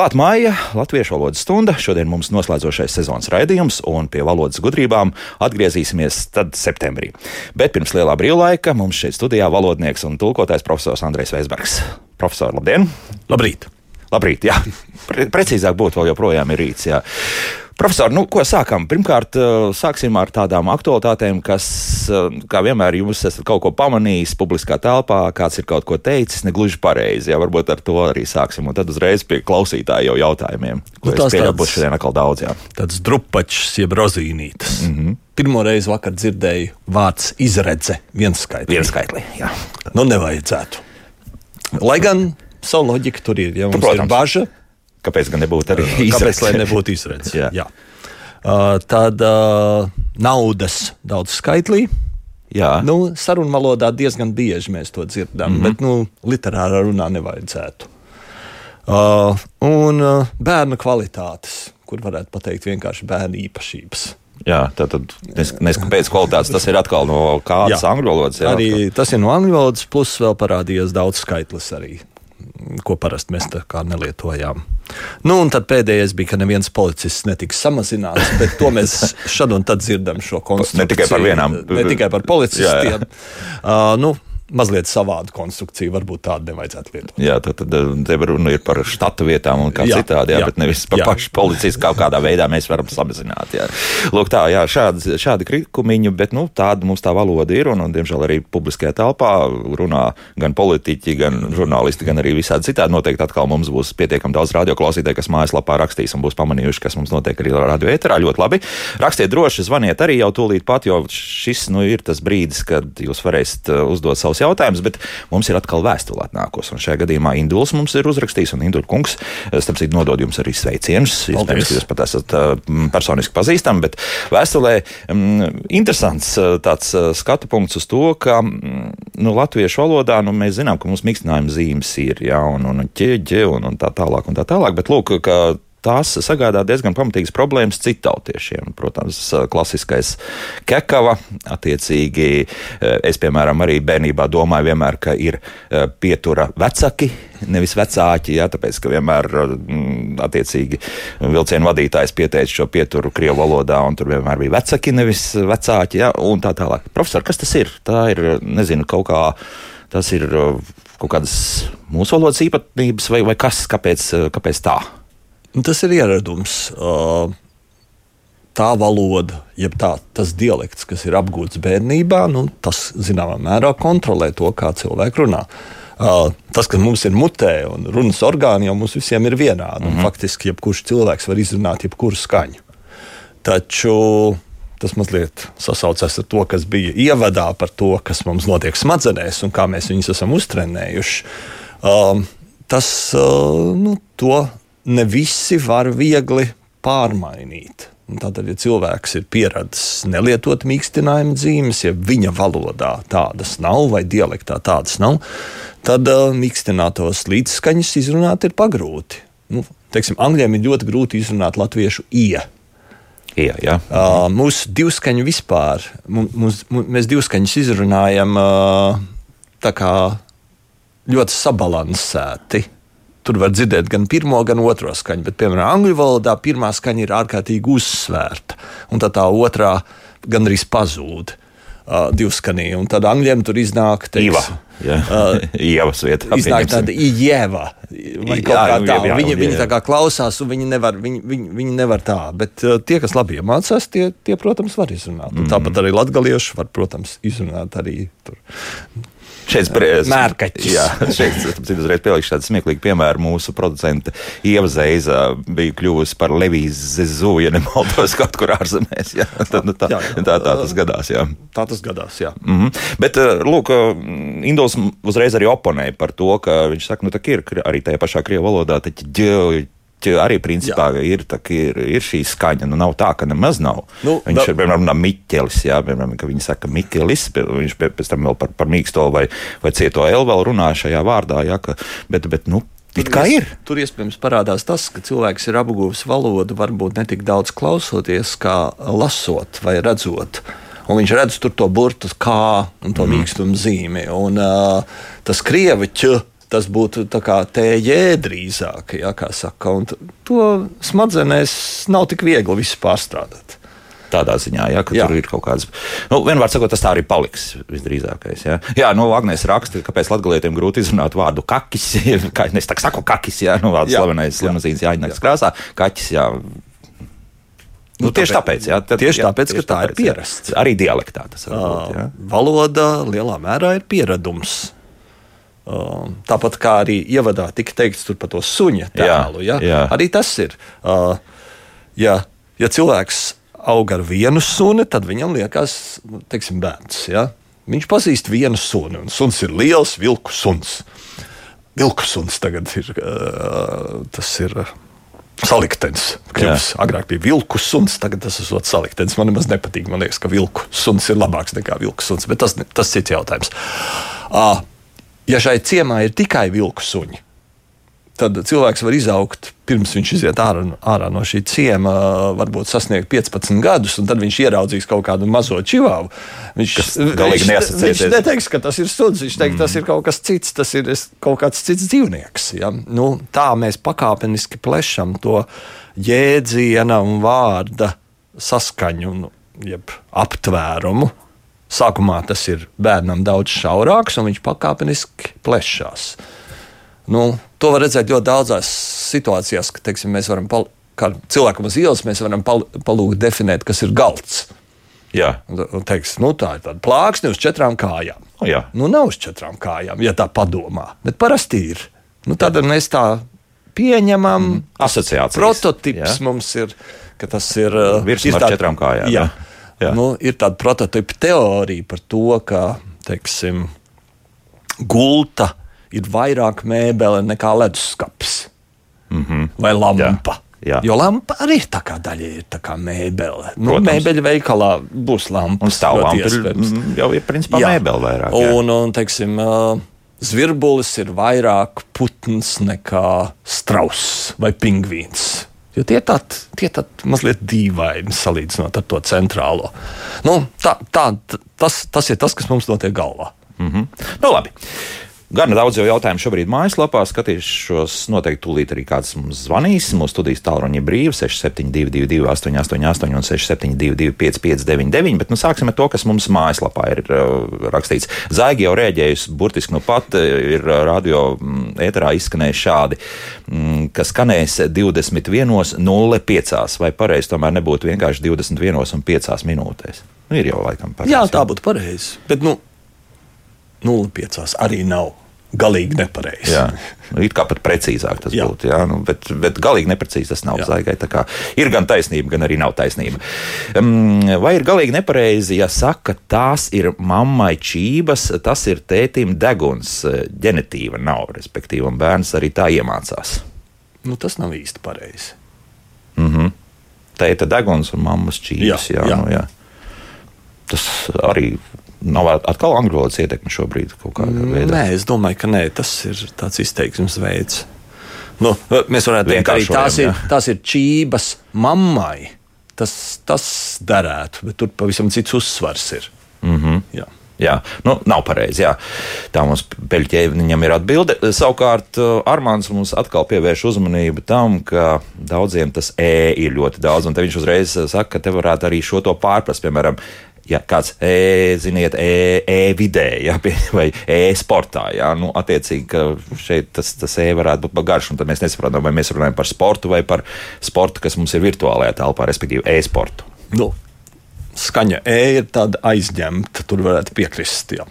Klāt māja, latviešu valodas stunda. Šodien mums noslēdzošais sezonas raidījums, un pie valodas gudrībām atgriezīsimies tad septembrī. Bet pirms lielā brīvlaika mums šeit studijā valodnieks un tulkotājs profesors Andrejs Veisbergs. Profesor, labdien! Labrīt! Labrīt, jā. Pre precīzāk būtu vēl joprojām ir rīts. Jā. Profesor, nu, ko sākam? Pirmkārt, eh, sāksim ar tādām aktualitātēm, kas, eh, kā vienmēr, jūs esat kaut ko pamanījis publiskā telpā, kāds ir kaut ko teicis, negluži pareizi. Jā, varbūt ar to arī sāksim, un tad uzreiz pie klausītāju jau jautājumiem. Nu, tās pieļauju, būs šodien atkal daudz. Jā. Tāds drupačs, jeb rozīnītis. Mm -hmm. Pirmo reizi vakar dzirdēju vārds izredze viens skaitlis. Viens skaitlis, jā. Nu, nevajadzētu. Lai gan savu loģiku tur ir, ja mums Protams. ir bažas. Kāpēc gan nebūtu arī Kāpēc izredzes? lai nebūtu izredzes? Jā. Jā. Uh, tad uh, naudas daudz skaitlī. Jā, Nu, sarunvalodā diezgan bieži mēs to dzirdam, mm -hmm. bet nu, literārā runā nevajadzētu. Uh, un uh, bērnu kvalitātes, kur varētu pateikt vienkārši bērnu īpašības. jā tā tad nezinu, kāpēc kvalitātes tas ir atkal no kādas angļu valodas. Jā, Arī tas ir no angļu valodas, plus vēl parādījās daudz skaitlis arī, ko parasti mēs tā kā nelietojām. Nu, un tad pēdējais bija, ka neviens policists netiks samazināts, bet to mēs šad un tad dzirdam šo konstrukciju. Ne tikai par vienām. Ne tikai par policistiem. Jā, jā. Uh, nu, mazliet savādu konstrukciju, varbūt tādu nevajadzētu lietot. Jā, tad, tad eh, te runa ir par štata vietām un kā jā, citādi, jā, jā, bet nevis par jā. pašu policijas kaut kādā veidā mēs varam samazināt. Jā. Lūk, tā, jā, šādi, šādi krikumiņi, bet nu, tāda mums tā valoda ir, un, un diemžēl arī publiskajā telpā runā gan politiķi, gan žurnālisti, gan arī visādi citādi. Noteikti atkal mums būs pietiekami daudz radioklausītāju, kas mājaslapā rakstīs un būs pamanījuši, kas mums notiek arī radio ēterā. Ļoti labi. Rakstiet droši, zvaniet arī jau tūlīt pat, jo šis nu, ir tas brīdis, kad jūs varēsiet uh, uzdot savus jautājumus, bet mums ir atkal vēstule atnākusi. Un šajā gadījumā Induls mums ir uzrakstījis, un Indula kungs, eh, starp citu, nodod jums arī sveicienus. Iespējams, jūs pat esat m, personiski pazīstami, bet vēstulē interesants uh, tāds skatu punkts uz to, ka nu, latviešu valodā nu, mēs zinām, ka mums mīkstinājuma zīmes ir, jā, un, un ķēģe un, un tā tālāk, un tā tālāk, bet lūk, ka tās sagādā diezgan pamatīgas problēmas citautiešiem. Protams, klasiskais kekava, attiecīgi, eh, es, piemēram, arī bērnībā domāju vienmēr, ka ir eh, pietura vecāki, nevis vecāki, jā, tāpēc, ka vienmēr, mm, attiecīgi, vilcienu vadītājs pieteica šo pieturu krievu valodā, un tur vienmēr bija vecāki, nevis vecāki, jā, un tā tālāk. Profesor, kas tas ir? Tā ir, nezinu, kaut kā, tas ir uh, kaut kādas mūsu valodas īpatnības, vai, vai kas, kāpēc, kāpēc tā? Un Tas ir ieradums. Uh, Tā valoda, jeb tā, tas dialekts, kas ir apgūts bērnībā, nu, tas zināmā mērā kontrolē to, kā cilvēki runā. Uh, tas, ka mums ir mutē un runas orgāni, jau mums visiem ir vienādi. Mm -hmm. Faktiski, jebkurš cilvēks var izrunāt jebkuru skaņu. Taču tas mazliet sasaucas ar to, kas bija ievadā par to, kas mums notiek smadzenēs un kā mēs viņus esam uztrenējuši. Um, tas uh, nu, to ne visi var viegli pārmainīt. Tātad, ja cilvēks ir pieradis nelietot mīkstinājuma zīmes, ja viņa valodā tādas nav vai dialektā tādas nav, tad uh, mīkstinātos līdzskaņas izrunāt ir pagrūti. Nu, teiksim, angļiem ir ļoti grūti izrunāt latviešu ie. Jā, jā. Uh, mūsu divskaņu vispār, mums, mēs divskaņus izrunājam uh, tā kā ļoti sabalansēti. Tur var dzirdēt gan pirmo, gan otro skaņu, bet, piemēram, angļu valodā pirmā skaņa ir ārkārtīgi uzsvērta, un tad tā otrā gandrīz pazūd. Uh, divskanī, un tad angļiem tur iznāk Iva. teiks, Jā, Ievas vietā. Iznāk tāda ieva. Vai Jā, kaut kā nu, tā. jā, jā, Viņi, jā, viņi tā kā klausās, un viņi nevar, viņi, viņi, viņi nevar tā. Bet uh, tie, kas labi iemācās, tie, tie, protams, var izrunāt. Mm. Tāpat arī latgalieši var, protams, izrunāt arī tur. Šeit Mērkaķis. Jā, šeit es uzreiz pielikšu tādu smieklīgu piemēru. Mūsu producente Ieva Zeiza bija kļuvusi par Levijas Zezu, ja nemaldos kaut kur ārzemēs. Jā, tad, nu, tā, Jā, jā. tā, tā tas gadās. Jā. Tā tas gadās, jā. Mm -hmm. Bet, eh, lūk, eh, Induls uzreiz arī oponēja par to, ka viņš saka, nu, tā ir arī tajā pašā krievu valodā, taču ģeļ, arī principā jā. ir, tā, ir, ir šī skaņa. Nu, nav tā, ka nemaz nav. Nu, viņš vēl- ir piemēram runā Miķelis, jā, piemēram, ka viņi saka Miķelis, viņš pēc tam vēl par, par mīksto vai, vai cieto L vēl runā šajā vārdā, jā, ka, bet, bet, nu, it kā ir. Tur iespējams parādās tas, ka cilvēks ir apguvis valodu varbūt ne tik daudz klausoties, kā lasot vai redzot. Un viņš redz tur to burtu kā un to mm. mīkstumu zīmi. Un, uh, tas krieviķis tas būtu tējē drīzāk, ja, kā saka. Un to smadzenēs nav tik viegli visu pārstrādāt. Tādā ziņā, ja, ka jā. tur ir kaut kādas. Nu, vienmēr sakot, tas tā arī paliks visdrīzākais. Ja. Jā, nu, Agnēs raksta, kāpēc latgalietiem grūti izrunāt vārdu kakis. Kā es tā saku, kakis, jā, nu, vārds slavenais limuzīns jāņemts krāsā. Kaķis, jā. Nu, nu, tieši tāpēc, jā, tad, tieši jā, tāpēc tieši ka tā tāpēc, ir pierasts. Arī dialektā tas. Jā. Valoda lielā mērā ir pieredums. Tāpat kā arī ievadā tika teikts par to suņa tēlu. Jā, jā. Arī tas ir. Ja, ja cilvēks aug ar vienu suni, tad viņam liekas, nu, teiksim, bērns. Ja? Viņš pazīst vienu suni, un suns ir liels vilku suns. Vilku suns tagad ir. Tas ir Saliktenis. Kļuvis, agrāk bija vilku suns, tagad tas ir saliktenis. Man nemaz nepatīk. Man liekas, ka vilku suns ir labāks nekā vilku suns, bet tas ir cits jautājums. Ja šai ciemā ir tikai vilku suņi, tad cilvēks var izaugt pirms viņš iziet ārā, ārā no šī ciema, varbūt sasniegt 15 gadus, un tad viņš ieraudzīs kaut kādu mazo čivāvu. Viņš, viņš, viņš neteiks, ka tas ir suns, viņš teiks, mm. tas ir kaut kas cits, tas ir kaut kāds cits dzīvnieks. Ja? Nu, tā mēs pakāpeniski plešam to jēdziena un vārda saskaņu, nu, jeb aptvērumu. Sākumā tas ir bērnam daudz šaurāks, un viņš pakāpeniski plešās. Nu, to var redzēt ļoti daudzās situācijās, ka teiksim, mēs varam, pal, kā cilvēkam uz ielas, mēs varam pal, palūgt definēt, kas ir galds. Jā. Teiks, nu, tā ir tāda plāksne uz četrām kājām. O, jā. nu, nav uz četrām kājām, ja tā padomā. Bet parasti ir. Nu, tad mēs tā pieņemam. Mm. Asociācijas. Prototyps jā. mums ir, ka tas ir. Virsma ar četrām kājām. Jā. Jā. Nu, ir tāda prototypa teorija par to, ka teiksim, gulta ir vairāk mēbele nekā leduskapis mm -hmm. vai lampa. Jā. Jā. Jo lampa arī ir tā kā daļa, ir tā kā mēbele. Nu, mēbeļu veikalā būs lampa. Un stāvlampa ir mm, jau ir principā jā. mēbele vairāk. Jā. Un, un, teiksim, zvirbulis ir vairāk putns nekā strauss vai pingvīns. Jo tie tādi tie tād mazliet dīvaini salīdzinot ar to centrālo. Nu, tā, tā, tas, tas ir tas, kas mums notiek galvā. Mm -hmm. nu, labi. Gan daudz jau jautājumu šobrīd mājaslapā, skatīšos, noteikti tūlīt arī kāds mums zvanīs. Mūsu studijas tālruņa brīva 6722, 888 un 672, 559, bet nu, sāksim ar to, kas mums mājaslapā ir uh, rakstīts. Zaigi jau rēģējusi, burtiski nu pat uh, ir uh, radio mm, ēterā izskanējuši šādi, mm, ka skanēs 21.05. Vai pareizi tomēr nebūtu vienkārši 21.5 minūtēs? Nu, ir jau laikam pareizi. Jā, tā būtu pareizi. Bet, nu, 0,5 arī nav galīgi nepareizi. Jā, nu, it kā pat precīzāk tas jā. būtu. Jā, nu, bet, bet galīgi neprecīzi tas nav zaigai. Ir gan taisnība, gan arī nav taisnība. Um, vai ir galīgi nepareizi, ja saka, tās ir mammai čības, tas ir tētim deguns, ģenetīva nav, respektīvi, un bērns arī tā iemācās? Nu, tas nav īsti pareizi. Mm -hmm. Tēta deguns un mammas čības. Jā, jā, jā. Nu, jā. Tas arī Nav atkal angļu valodas ietekme šobrīd kaut kādā mm, veidā? Nē, es domāju, ka nē, tas ir tāds izteiksmes veids. Nu, mēs varētu teikt, ka tās ir, tās ir čības mammai. Tas, tas derētu, bet tur pavisam cits uzsvars ir. Mm -hmm. Jā. Jā, nu, nav pareizi. Jā. Tā mums peļķēniņam ir atbilde. Savukārt uh, Armāns mums atkal pievērš uzmanību tam, ka daudziem tas e ir ļoti daudz, un viņš uzreiz saka, ka te varētu arī šo to pārprast. Piemēram, ja kāds e, ziniet, e-vidē e ja, vai e-sportā, ja, nu, attiecīgi, ka šeit tas, tas e varētu būt garš, un tad mēs nesaprotam, vai mēs runājam par sportu vai par sportu, kas mums ir virtuālajā telpā, respektīvi e-sportu. Nu, skaņa e ir tāda aizņemta, tur varētu piekrist. Jā.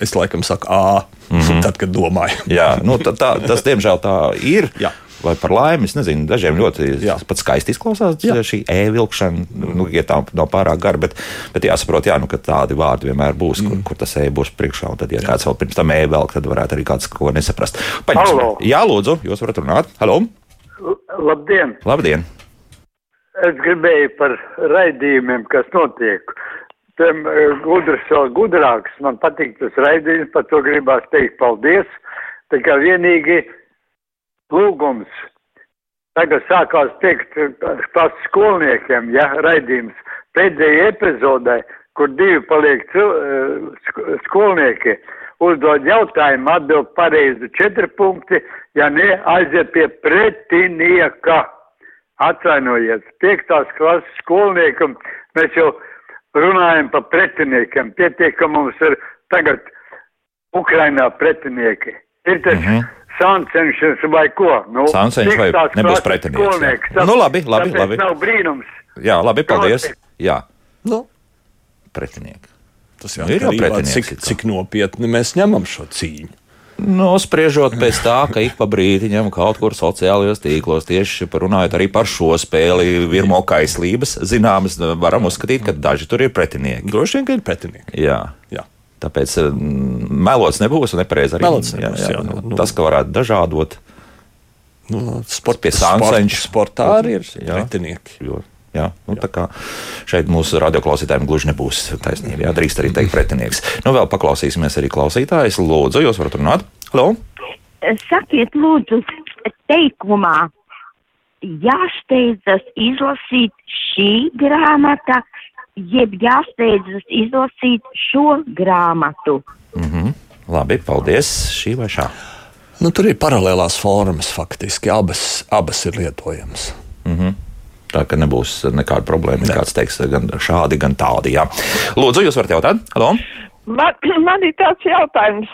Es laikam saku, ah, mm -hmm. tad, kad domāju. Jā, nu, tā, tā, tas diemžēl tā ir. Jā vai par laimi. Es nezinu, dažiem ļoti pat skaisti izklausās jā. šī e-vilkšana, nu, ja tā nav pārāk gara, bet, bet jāsaprot, jā, nu, ka tādi vārdi vienmēr būs, mm. kur, kur tas e būs priekšā. Un tad, ja jā. kāds vēl pirms tam e-velk, tad varētu arī kāds ko nesaprast. Paņemsim. Jā, lūdzu, jūs varat runāt. Halo! Labdien! Labdien! Es gribēju par raidījumiem, kas notiek. Tam eh, gudrs vēl gudrāks. Man patīk tas raidījums, par to gribās teikt paldies. Tā kā vienīgi lūgums. Tagad sākās teikt pats skolniekiem, ja, raidījums. Pēdējā epizodē, kur divi paliek cil, eh, skolnieki, uzdod jautājumu, atbild pareizi četri punkti, ja ne, aiziet pie pretinieka. Atvainojiet, piektās klases skolniekam mēs jau runājam par pretiniekiem. Pietiek, ka mums ir tagad Ukrainā pretinieki. Ir tas mm -hmm. Sancenšs vai ko? Nu, Sancenšs vai nebūs pretinieks. Nu, labi, labi, labi. Nav brīnums. Jā, labi, paldies. Jā. Nu, pretinieki. Tas Nu, ir jau pretinieks cik, cik nopietni mēs ņemam šo cīņu. Nu, spriežot pēc tā, ka ik pa brīdiņam kaut kur sociālajos tīklos tieši runājot arī par šo spēli, virmo kaislības, zināmas, varam uzskatīt, ka daži tur ir pretinieki. Droši vien, ka ir pretinieki. Jā. Jā. Tāpēc mm, melots nebūs un nepareizi arī. Melots nebūs, jā, nu, nu. Tas, ka varētu dažādot, Nu, sport, Pie sport, sportā arī ir Jā. pretinieki. jo, jā, nu, tā kā šeit mūsu radioklausītājiem gluži nebūs taisnība. Jā, drīkst arī teikt pretinieks. Nu, vēl paklausīsimies arī klausītājus. Lūdzu, jūs varat runāt? Halo? Sakiet, lūdzu, teikumā jāsteidzas izlasīt šī grāmata, jeb jāsteidzas izlasīt šo grāmatu. Labi, paldies. Šī vai šā? Nu, tur ir paralēlās formas faktiski. Abas, abas ir lietojamas. Tā ka nebūs nekāda problēma. Kāds teiks gan šādi, gan tādi. Jā. Lūdzu, jūs varat jautāt? Halo? Man, man ir tāds jautājums,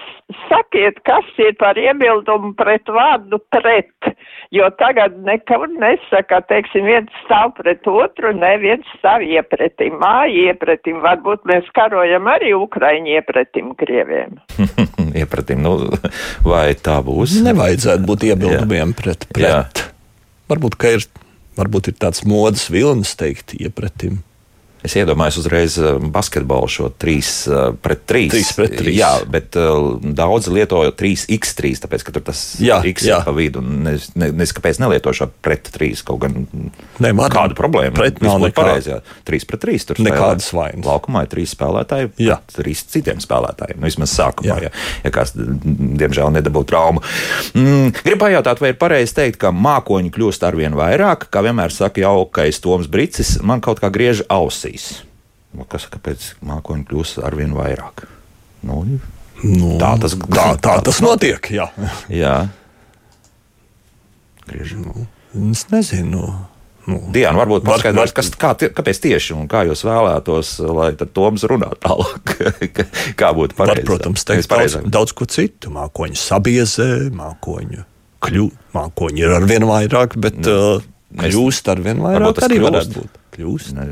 sakiet, kas ir par iebildumu pret vārdu pret, jo tagad nekur nesaka, teiksim, viens stāv pret otru, neviens stāv iepretim, māja iepretim, varbūt mēs karojam arī Ukraiņu iepretim Krieviem. Iepratim, nu, vai tā būs? Nevajadzētu būt iebildumiem pret. Jā. pret. Varbūt, ka ir, varbūt ir tāds modes vilnis teikt iepratim. Es iedomājos uzreiz eh, basketbolu šo 3 pret 3. Trīs pret trīs. Jā, bet uh, daudzi lieto 3x3, tāpēc ka tur tas Jā, x jā. ir pa vidu. Nes, ne, nes, kāpēc nelieto šo pret 3 kaut gan Ne, var- kādu problēmu? pret nav nekā- pareizi, jā. 3 pret 3 tur Nekādas vainas. Laukumā ir 3 spēlētāji, Jā. pret 3 citiem spēlētājiem. Nu, vismaz sākumā, Jā. ja, ja kāds, diemžēl, nedabū traumu. Mm, Gribu pajautāt, vai ir pareizi teikt, ka mākoņi kļūst arvien vairāk, kā vienmēr saka jaukais Toms Bricis, man kaut kā griež ausīs. Nu, Kas, kāpēc mākoņi kļūst arvien vairāk? Nu, Nu, Tā tas- tā, tā tas notiek. Jā. jā. Griež. Es nezinu. Nu, Diana, varbūt Var- paskaidros, var- kas, kā, kāpēc tieši un kā jūs vēlētos, lai Toms runā tālāk? kā būtu var, pareizi? protams, teikt daudz, daudz ko citu. Mākoņi sabiezē, mākoņu kļū, mākoņi ir arvien vairāk, bet uh, Mēs- kļūst arvien vairāk arī kļūst. varētu būt. Kļūst. Ne-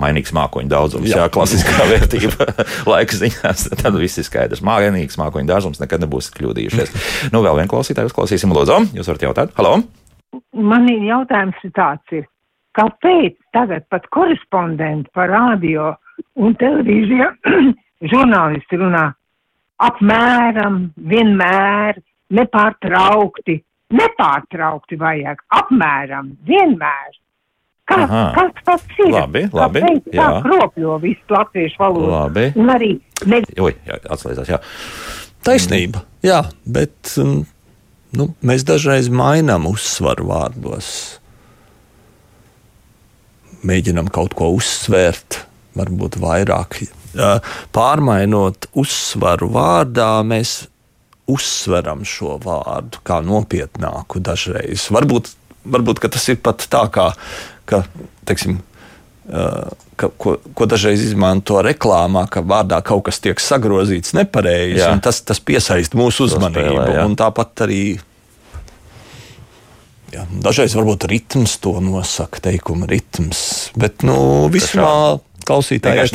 Mainīgs mākoņu daudzums, jā, Jā. klasiskā vērtība laika ziņā. Tad viss ir skaidrs. Mākslinieks mākoņu daudzums nekad nebūs kļūdījušies. Nu, vēl vienu klausītāju uzklausīsim, lūdzu. Jūs varat jautāt? Halo! Man ir jautājums tāds, ir, kāpēc tagad pat korespondenti par radio un televīziju žurnālisti runā apmēram, vienmēr, nepārtraukti, nepārtraukti vajag, apmēram, vienmēr. Kā, kas tas ir? Labi, labi, Kāpēc tā kropļo visu latviešu valodu? Labi. Un arī ne, Oi, jā, atslēdzās, jā. Taisnība, jā, bet um, nu, mēs dažreiz mainām uzsvaru vārdos. Mēģinam kaut ko uzsvērt, varbūt vairāk. Pārmainot uzsvaru vārdā, mēs uzsveram šo vārdu kā nopietnāku dažreiz. Varbūt, varbūt tas ir pat tā, kā, ka, teiksim, ka, ko, ko dažreiz izmanto reklāmā, ka vārdā kaut kas tiek sagrozīts nepareizi. Jā. un Tas, tas piesaista mūsu uzmanību. spēlē, tāpat arī jā, dažreiz varbūt ritms to nosaka, teikuma ritms. Bet nu, vismā klausītājai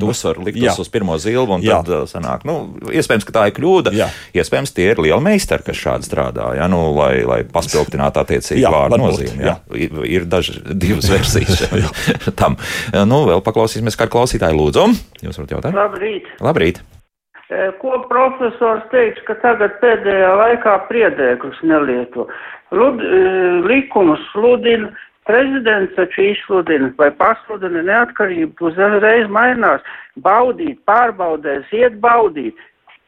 to uzsvaru, likt Jā. uz pirmo zilbu, un Jā. tad uh, sanāk, nu, iespējams, ka tā ir kļūda. Jā. Iespējams, tie ir lieli meistari, kas šādi strādā, ja, nu, lai, lai paspilgtinātu attiecīgi Jā, vārdu nozīmi. Jā. Ir, ir daži, divas versijas tam. Nu, vēl paklausīsimies, kā klausītāji lūdzu. Jūs varat jautāt? Labrīt! Labrīt! E, Ko profesors teiks, ka tagad pēdējā laikā priedēklis nelieto? Lud, likumus sludina, prezidents taču izsludina vai pasludina neatkarību, uzreiz mainās. Baudīt, pārbaudēs, iet baudīt.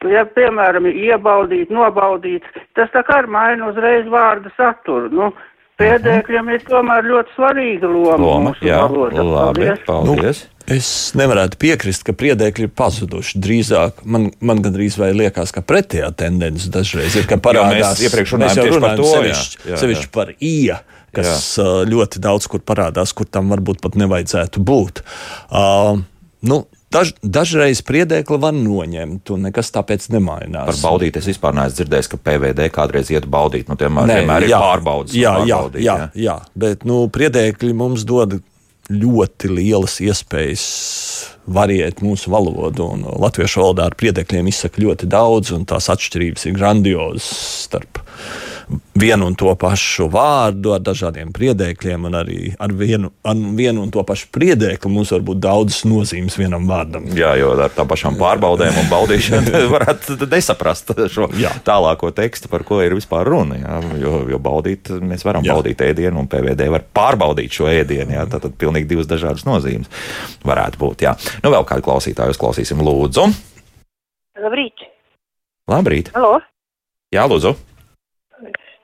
Ja, piemēram, iebaudīt, nobaudīt, tas tā kā maina uzreiz vārdu saturu. Nu, Priedēkļiem ir tomēr ļoti svarīga loma, Loma, jā, valodā. labi, Paldies. paldies. Es nevarētu piekrist, ka priedēkļi ir pazuduši. Drīzāk man, man gandrīz vai liekas, ka pretējā tendence dažreiz ir, ka parādās. iepriekš mēs runājām jau tieši par to, jā. sevišķi, Jā, jā. sevišķi par ija, kas uh, ļoti daudz kur parādās, kur tam varbūt pat nevajadzētu būt. Uh, nu, Daž, dažreiz priedēkli var noņemt, un nekas tāpēc nemainās. Par baudīt es vispār neesmu dzirdējis, ka PVD kādreiz iet baudīt. Nu, vienmēr, vienmēr ir pārbaudas. Jā, jā, pārbaudīt, jā, jā, bet nu, priedēkļi mums dod ļoti lielas iespējas variēt mūsu valodu. un Latviešu valodā ar priedēkļiem izsaka ļoti daudz, un tās atšķirības ir grandiozas starp vienu un to pašu vārdu, ar dažādiem priedēkļiem, un arī ar vienu, ar vienu un to pašu priedēkli mums var būt daudzas nozīmes vienam vārdam. Jā, jo ar tām pašām pārbaudēm un baudīšanu varētu nesaprast šo Jā. tālāko tekstu, par ko ir vispār runa. Jā, jo, jo baudīt, mēs varam jā. baudīt ēdienu, un PVD var pārbaudīt šo ēdienu. Jā, tad, tad pilnīgi divas dažādas nozīmes varētu būt. Jā. Nu, vēl kādu klausītāju uzklausīsim, lūdzu. Labrīt! Labrīt! Halo! Jā, lūdzu!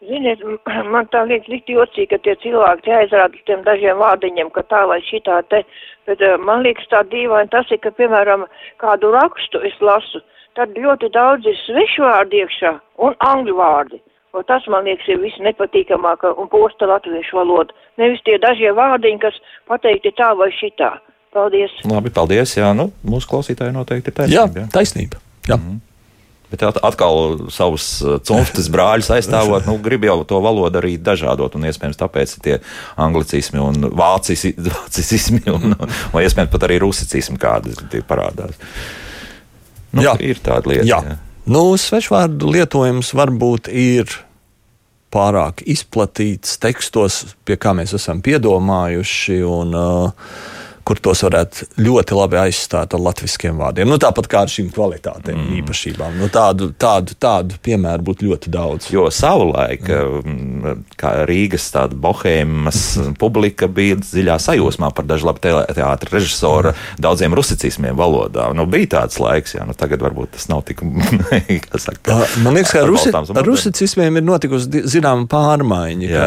Ziniet, man tā liekas ļoti jocīgi, ka tie cilvēki te aizrāda uz tiem dažiem vārdiņiem, ka tā vai šitā te, bet eh, man liekas tā dīvaini tas ir, ka, piemēram, kādu rakstu es lasu, tad ļoti daudz ir svešu vārdi iekšā un angļu vārdi. Un tas, man liekas, ir viss nepatīkamāk un posta latviešu valoda. Nevis tie dažie vārdiņi, kas pateikti tā vai šitā. Paldies! Labi, paldies. Jā, nu, mūsu klausītāji noteikti ir Jā, taisnība. Jā. taisnība. Jā. Bet at- atkal savus uh, cimftas brāļus aizstāvot, nu, grib jau to valodu arī dažādot, un iespējams tāpēc ir tie anglicismi un vācismi, un, un iespējams pat arī rusicismi kādi tie parādās. Nu, Jā. Ir tāda lieta. Jā. Nu, svešvārdu lietojums varbūt ir pārāk izplatīts tekstos, pie kā mēs esam piedomājuši. Un, uh, kur tos varētu ļoti labi aizstāt ar latviešu vārdiem. Nu, tāpat kā ar šīm kvalitātēm, mm. īpašībām. Nu, tādu, tādu, tādu piemēru būtu ļoti daudz. Jo savulaik mm. Rīgas bohēmas publika bija dziļā sajūsmā par dažu labu teātris režisoru daudziem rusicismiem valodā. Nu, bija tāds laiks, jā, nu, tagad varbūt tas nav tik. saka, Uh, Man liekas, ka rusi, atbalstāms un ar rusicismiem ir notikusi zināma pārmaiņa.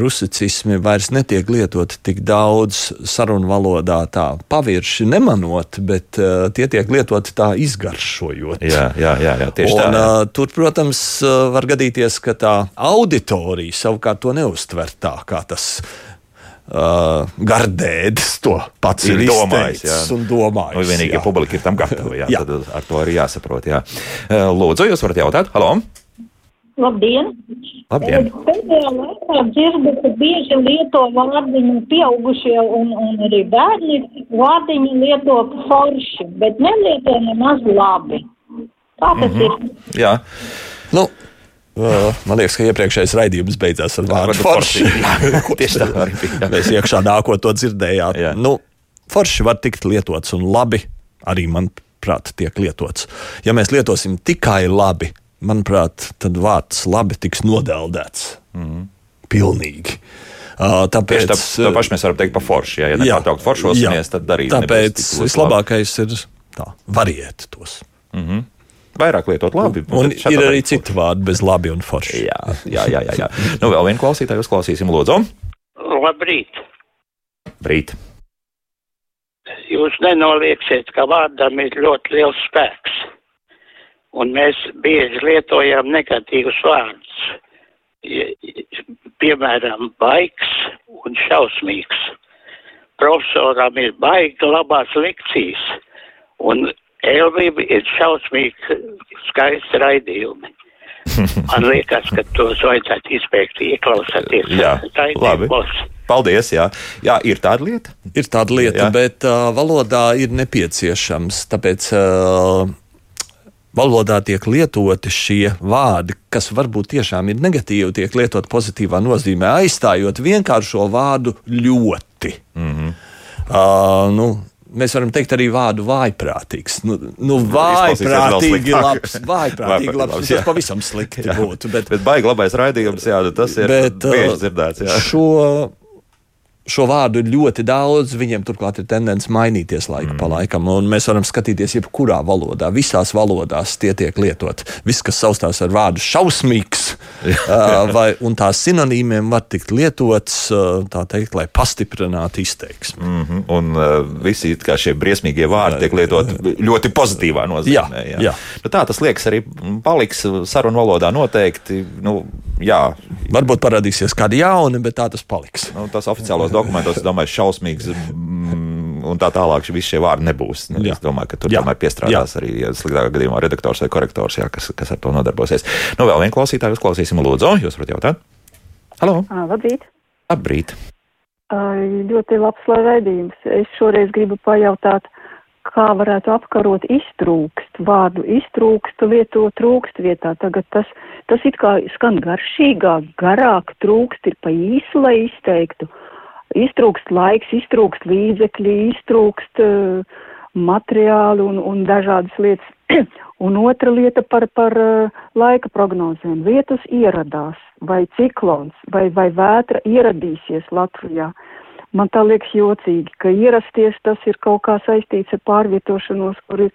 Rusicismi vairs netiek lietoti tik daudz sarunu valodā, tā pavirši nemanot, bet uh, tie tiek lietoti tā izgaršojot. Jā, jā, jā, jā tieši Un, tā. jā. uh, tur, protams, uh, var gadīties, ka tā auditorija savukārt to neuztver tā, kā tas uh, gardēdis to pats ir, Ir domājis, jā. un domājis. Nu, vienīgi, ja jā. publika ir tam gatava, jā, Jā. tad ar to arī jāsaprot. Jā. Lūdzu, jūs varat jautāt? Halo! Labdien! Labdien! Pēdējā laikā dzirdu, ka bieži lieto vārdiņu pieaugušie un, un arī bērni vārdiņu lieto forši, bet nelieto nemaz labi. Kā tas mm -hmm. ir? Jā, Nu, uh, man liekas, ka iepriekšējais raidījums beidzās ar vārdu forši. Jā, tieši tā arī bija. Mēs iekšā nākot to dzirdējāt. Jā. Nu, forši var tikt lietots un labi arī, manuprāt, tiek lietots. Ja mēs lietosim tikai labi, manuprāt, tad vārds labi tiks nodeldēts. Mm. Pilnīgi. Uh, tāpēc Tieši tā, to pašu mēs varam teikt par foršu. Jā, ja nepārtraukt foršosimies, tad darīt. Tāpēc vislabākais ir tā, variēt tos. Vairāk lietot labi. Un šādā ir arī citi vārdi bez labi un forši. Jā, jā, jā. jā, jā. Nu, vēl vienu klausītāju uzklausīsim, lūdzu. Labrīt! Brīt. Jūs nenolieksiet, ka vārdam ir ļoti liels spēks. Un mēs bieži lietojam negatīvus vārdus. Piemēram, baigs un šausmīgs. Profesoram ir baigi labās lekcijas, un Elvība ir šausmīgi skaisti raidījumi. Man liekas, ka tos vajadzētu izpēkt, ieklausāties. Jā, labi. Paldies. Jā. jā, ir tāda lieta. Ir tāda lieta. Jā. bet uh, valodā ir nepieciešams. Tāpēc uh, valodā tiek lietoti šie vārdi, kas varbūt tiešām ir negatīvi, tiek lietot pozitīvā nozīmē, aizstājot vienkāršo vārdu ļoti. Mm -hmm. uh, nu, Mēs varam teikt arī vārdu vājprātīgs. Nu, nu vēl vājprātīgi labs. Vājprātīgi labs. labs, Tas jā. pavisam slikti būtu. Bet, Bet baigi labais raidījums, jā, nu, tas ir bet, bieži dzirdēts. Jā. Šo, šo vārdu ir ļoti daudz, viņiem turklāt ir tendence mainīties laika mm. pa laikam. Mēs varam skatīties, jebkurā valodā, visās valodās tie tiek lietot. Viss, kas saistās ar vārdu šausmīgs, vai, un tās sinonīmiem var tikt lietots, tā teikt, lai pastiprinātu izteiksmi. Mm -hmm. Un uh, visi šie briesmīgie vārdi tiek lietoti ļoti pozitīvā nozīmē. Jā, jā. Jā. Nu, tā tas liekas arī paliks sarunu valodā noteikti. Nu, jā. Varbūt parādīsies kādi jauni, bet tā tas paliks. Nu, tas oficiālos dokumentos, es domāju, šausmīgs. Mm, un tā tālāk, visi šie vārdi nebūs. Nu, es domāju, ka tur jā. tomēr piestrādās jā. arī ja sliktākā gadījumā redaktors vai korektors, jā, kas, kas ar to nodarbosies. Nu, vēl vienu klausītāju uzklausīsim, lūdzu. Jūs varat jautāt? Halo! Labrīt! Labrīt! Uh, ļoti labs raidījums. Es šoreiz gribu pajautāt, kā varētu apkarot iztrūkst, vārdu iztrūkst, lieto trūkst vietā. Tagad tas, tas it kā skan garšīgāk, garāk trūkst ir pa īsu, lai izteiktu. Iztrūkst laiks, iztrūkst līdzekļi, iztrūkst uh, materiāli un, un dažādas lietas. un otra lieta par, par uh, laika prognozēm. Vietas ieradās, vai ciklons, vai, vai vētra ieradīsies Latvijā. Man tā liekas jocīgi, ka ierasties tas ir kaut kā saistīts ar pārvietošanos, kur ir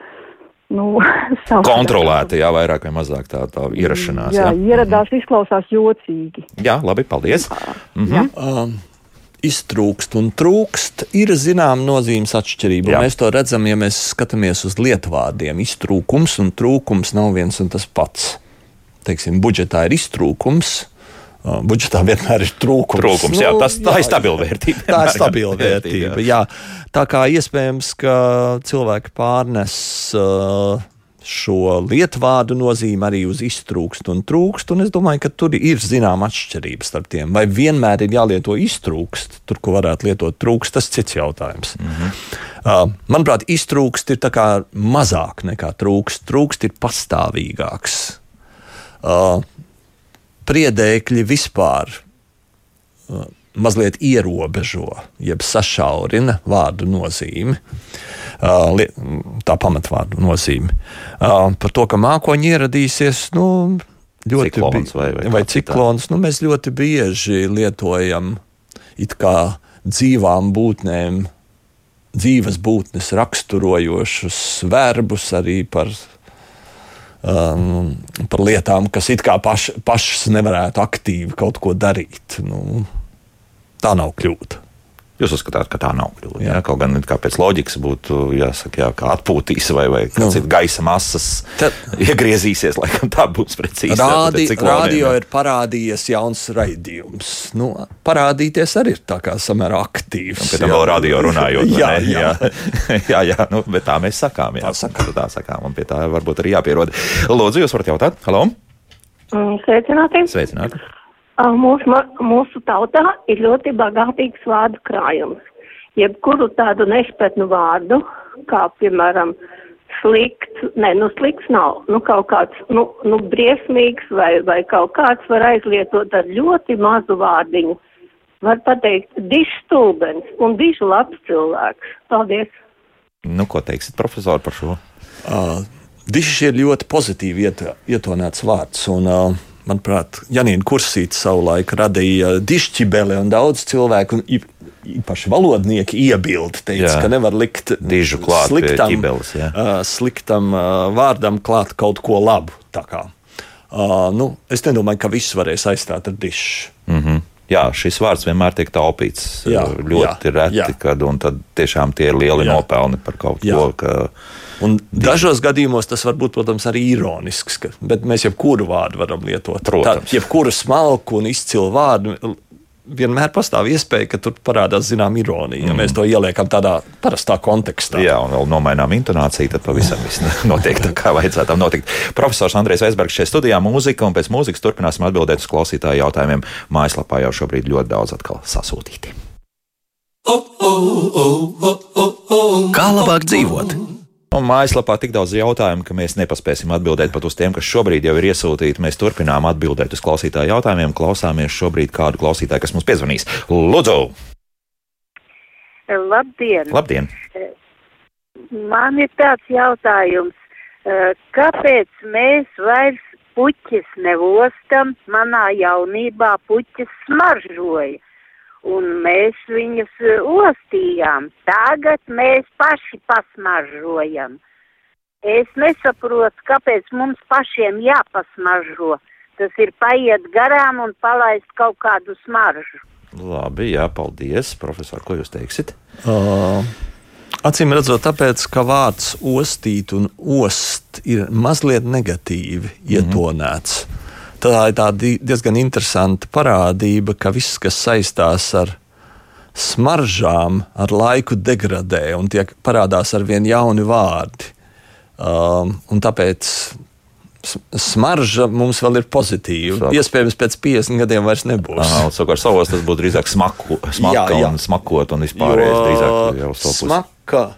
nu, kontrolēta, jā, vairāk vai mazāk tā, tā ierašanās. Jā, jā ieradās, mm. izklausās jocīgi. Jā, labi, paldies. Mm -hmm. um, iztrūkst un trūkst, ir zināma nozīmes atšķirība. Jā. Mēs to redzam, ja mēs skatāmies uz lietvārdiem. Iztrūkums un trūkums nav viens un tas pats. Teiksim, budžetā ir iztrūkums, budžetā vienmēr ir trūkums. trūkums jā, tas, tā jā, ir stabila vērtība. Tā ir stabila vērtība. Jā. Tā kā iespējams, ka cilvēki pārnes uh, šo lietvārdu nozīmi arī uz iztrūkst un trūkst, un es domāju, ka tur ir zināma atšķirība starp tiem. Vai vienmēr ir jālieto iztrūkst, tur, ko varētu lietot trūkst, tas cits jautājums. Mm -hmm. manuprāt, iztrūkst ir mazāk nekā trūkst. Trūkst ir pastāvīgāks. Uh, priedēkļi vispār uh, mazliet ierobežo, jeb sašaurina vārdu nozīmi. Uh, tā pamatvārdu nozīme. Uh, par to, ka mākoņi ieradīsies, nu, ļoti ciklons vai, vai, vai ciklons, nu, mēs ļoti bieži lietojam it kā dzīvām būtnēm, dzīves būtnes raksturojošus verbus arī par um, par lietām, kas it kā paš, pašas nevarētu aktīvi kaut ko darīt. Nu, tā nav kļūda. Jūs uzskatāt, ka tā nav kļūda. Jā. Jā? Kaut gan pēc loģikas būtu jāsaka, jā, kā atpūtīs vai, vai kāds nu. ir gaisa masas, Tad, iegriezīsies, laikam tā būs precīzi. Rādi, radio ir parādījies jauns raidījums. Nu, parādīties arī ir tā kā samērā aktīvs. Un pēc tam vēl radio runājot. jā, jā. jā, jā, jā nu, bet tā mēs sakām. Jā, tā sakām. Tā sakām, un pie tā varbūt arī jāpierod. Lūdzu, jūs varat jautāt? Halo! Mm, sveicināti! Sveicināti! Mūsu, mūsu tautā ir ļoti bagātīgs vārdu krājums. Jebkuru tādu nešpatnu vārdu, kā piemēram slikts, ne, nu slikts nav, nu kaut kāds, nu, nu briesmīgs vai, vai kaut kāds var aizlietot ar ļoti mazu vārdiņu. Var pateikt, dišs stulbens un dišu labs cilvēks. Paldies! Nu, ko teiksit, profesori, par šo? Uh, dišs ir ļoti pozitīvi iet, ietonēts vārds. Un, uh, manuprāt, Janīna Kursīta savulaik radīja dišķibeli un daudz cilvēku. Un, īpaši valodnieki iebilda, teica, jā. ka nevar likt klāt sliktam, ķibeles, uh, sliktam uh, vārdam klāt kaut ko labu. Uh, nu, es nedomāju, ka viss varēs aizstāt ar dišu. Mm -hmm. Jā, šis vārds vienmēr tiek taupīts jā, ļoti jā, reti, jā. kad tad tiešām tie ir lieli jā. nopelni par kaut jā. ko. Ka, Un dažos gadījumos tas var būt, protams, arī ironisks, ka, bet mēs jebkuru vārdu varam lietot. Protams. Tā, jebkuru smalku un izcilu vārdu vienmēr pastāv iespēja, ka tur parādās zināma ironija. Mm. Ja mēs to ieliekam tādā parastā kontekstā. Jā, un vēl nomainām intonāciju, tad pavisam viss notiek tā, kā vajadzētu tam notikt. Profesors Andrēs Veisbergs šeit studijā mūzika, un pēc mūzikas turpināsim atbildēt uz klausītāju jautājumiem. Mājaslapā jau šobrīd ļoti daudz atkal sasūtīti. Kā labāk dzīvot? Un mājaslapā tik daudz jautājumu, ka mēs nepaspēsim atbildēt pat uz tiem, kas šobrīd jau ir iesūtīti. Mēs turpinām atbildēt uz klausītāju jautājumiem. Klausāmies šobrīd kādu klausītāju, kas mums piezvanīs. Lūdzu! Labdien! Labdien. Man ir tāds jautājums, kāpēc mēs vairs puķis nevostam? Manā jaunībā puķis smaržoja. Un mēs viņus eh, ostījām. Tagad mēs paši pasmaržojam. Es nesaprotu, kāpēc mums pašiem jāpasmaržo. Tas ir paiet garām un palaist kaut kādu smaržu. Labi, jā, paldies. Profesor, ko jūs teiksiet? Uh, acīm redzot, tāpēc, ka vārds ostīt un ost ir mazliet negatīvi ietonēts. Mm -hmm. Tā ir tā di- diezgan interesanta parādība, ka viss, kas saistās ar smaržām, ar laiku degradē un tiek parādās ar vien jauni vārdi. Um, un tāpēc smarža mums vēl ir pozitīva. Saka. Iespējams, pēc 50 gadiem vairs nebūs. Aha, savukārt savos tas būtu drīzāk smaku, smaka Jā, jā. un smakot un vispārējais drīzāk jau uz to pusi. smaka. ā,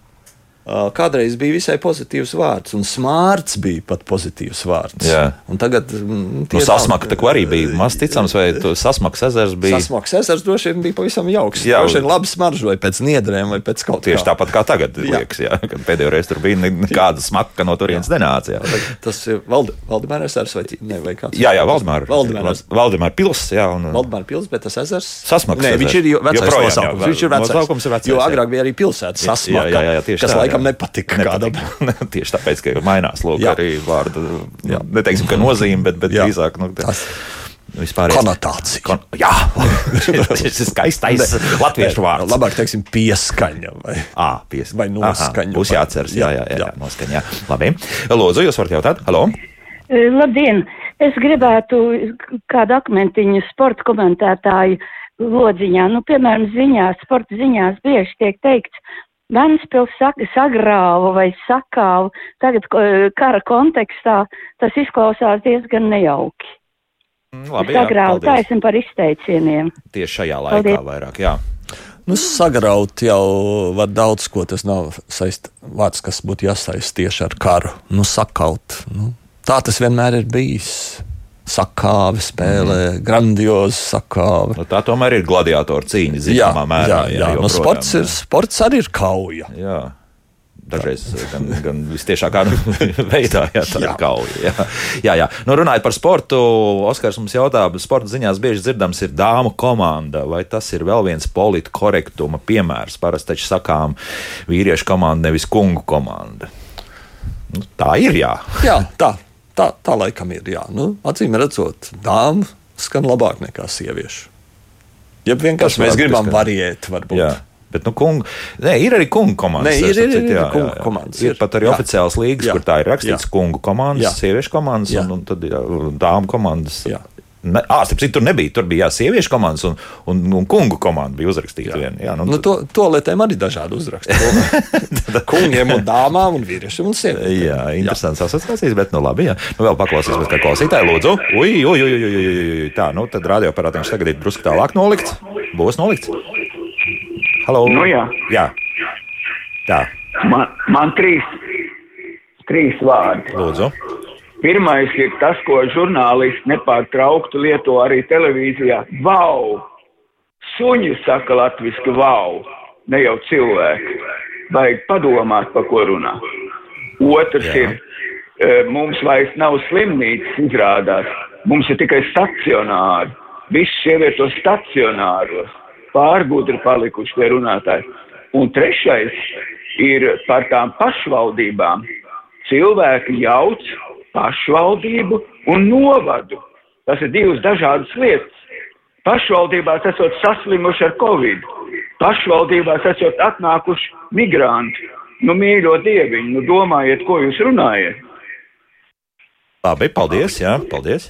Kādreiz bija visai pozitīvs vārds, un smārts bija pat pozitīvs vārds. Jā. Un tagad mm, Nu, nav- sasmaka tā arī bija maz ticams, vai sasmaks ezers bija. Sasmaks ezers droši vien bija pavisam jauks. Jā. Jā, droši vien labi smaržoja pēc niedrēm vai pēc kaut kā. Tieši tāpat kā tagad, liekas, jā, kad pēdējo reizi tur bija ne- nekāda smaka no turienes nenāca. Jā, Tas ir Valdi, Valdemārs ezers vai, ne, vai kāds? jā, jā Valdemāra. Valdemārs. Valdemāra pils, jā. Un, Valdemāra pils, bet tas ezers. Sasmaks Nē, viņš ir vecais nosaukums. jā, Viņš ir vecais. nosaukums Jo jā. agrāk bija arī pilsētas Jā, sasmaka, jā, jā, tieši kas tā, laikam jā. nepatika kādam. Tieši tāpēc, ka mainās lūk, Jā. arī vārdu, nu, neteiksim, ka nozīme, bet, bet Jā. drīzāk nu, Tas- vispār. Konotācija. Kon, jā, šis ir skaistais latviešu vārds. Labāk teiksim pieskaņa. Vai, À, pies... Vai noskaņu, Būs vai- jāatceras, jā, jā, jā, jā, jā. jā. noskaņa. Jā. Labi. Lūdzu, jūs varat jautāt? Halo? E, Labdien! Es gribētu kādu akmentiņu sporta komentētāju lodziņā. Nu, piemēram, ziņās, sporta ziņās bieži tiek teikts, Vēnspils saka, sagrāva vai sakāva. Tagad kara kontekstā tas izklausās diezgan nejauki. Labi, jā, sagrāva, paldies. taisam par izteicieniem. Tieši šajā laikā Paldies. vairāk, jā. Nu, sagraut jau var daudz ko. Tas nav saist, vārds, kas būtu jāsaist tieši ar karu. Nu, sakaut. Nu, tā tas vienmēr ir bijis. Sakāve spēlē, mm. grandiozi sakāve. Nu, tā tomēr ir gladiatoru cīņa, zināmā mērā. jā, jā. Nu, joprojām, sports, jā. ir, sports arī ir kauja. Jā. Dažreiz gan, gan visciešākā veidā, ja tā ir kauja. Jā, jā, jā. Nu, runājot par sportu, Oskars mums jautā, sporta ziņās bieži dzirdams ir dāmu komanda. Vai tas ir vēl viens politkorektuma piemērs? Parasti taču sakām vīriešu komanda, nevis kungu komanda. Nu, tā ir, jā. Jā, tā, tā, tā laikam ir. Jā. Nu, acīm redzot, dāmas skan labāk nekā sieviešu. Ja vienkārši mēs gribam variēt, varbūt. Jā. Bet, nu, kungu, nē, ir arī kungu komandas. Nē, ir- ir- ir jā, kungu jā, jā. komandas, Ir ir. pat arī Jā. oficiāls līgas, Jā. kur tā ir rakstīts Jā. kungu komandas, Jā. sieviešu komandas Jā. un, un tad jā, dāmu komandas. Jā. Ne, à, starp citu, tur nebija. Tur bija jā, sieviešu komandas un, un, un kungu komanda bija uzrakstīta. Vien, jā, nu, Nu, to, to lietēm arī dažādi uzraksti. Kungiem un dāmām un vīriešiem un sievietēm. Jā, interesants asociācijas, bet nu labi. Jā. Nu, vēl paklausīsimies, kā klausītāji lūdzu. Ui, ui, ui, ui, ui, ui. Tā, nu tad radioaparātiem viņš tagad ir drusku tālāk nolikts. Būs nolikts. Halo. Nu jā. Jā. Tā, Man, man trīs, trīs vārdi. lūdzu. Pirmais ir tas, ko žurnālisti nepārtraukti lieto arī televīzijā. Vau! Suņi saka latviski vau, ne jau cilvēki. Vajag padomāt, pa ko runā. Otrs Jā. ir, e, mums vairs nav slimnīcas izrādās, mums ir tikai stacionāri. Viss ievieto stacionāros. Pārgudri palikuši tie runātāji. Un trešais ir par tām pašvaldībām. Cilvēki jauc pašvaldību un novadu. Tas ir divas dažādas lietas. Pašvaldībās esot saslimuši ar covid, pašvaldībās esot atnākuši migranti. Nu, mīļo dieviņu, nu domājiet, ko jūs runājat. Labi, paldies. Jā, paldies.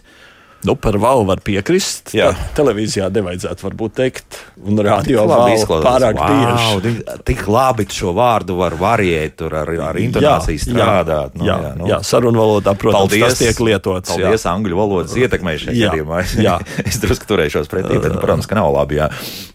Nu, par vau var piekrist. Jā. Televīzijā nevajadzētu varbūt teikt, un radio izklausās. pārāk Vau, bieži. tik- Tik labi šo vārdu var variēt, tur ar, ar intonāciju strādāt. Nu, jā, jā, nu. jā sarunvalodā, protams, tas tiek lietots. Paldies, angļu valodas ietekmei šajā Jā, gadījumā. jā. es drusku turēšos pretī, bet, protams, ka nav labi. Jā.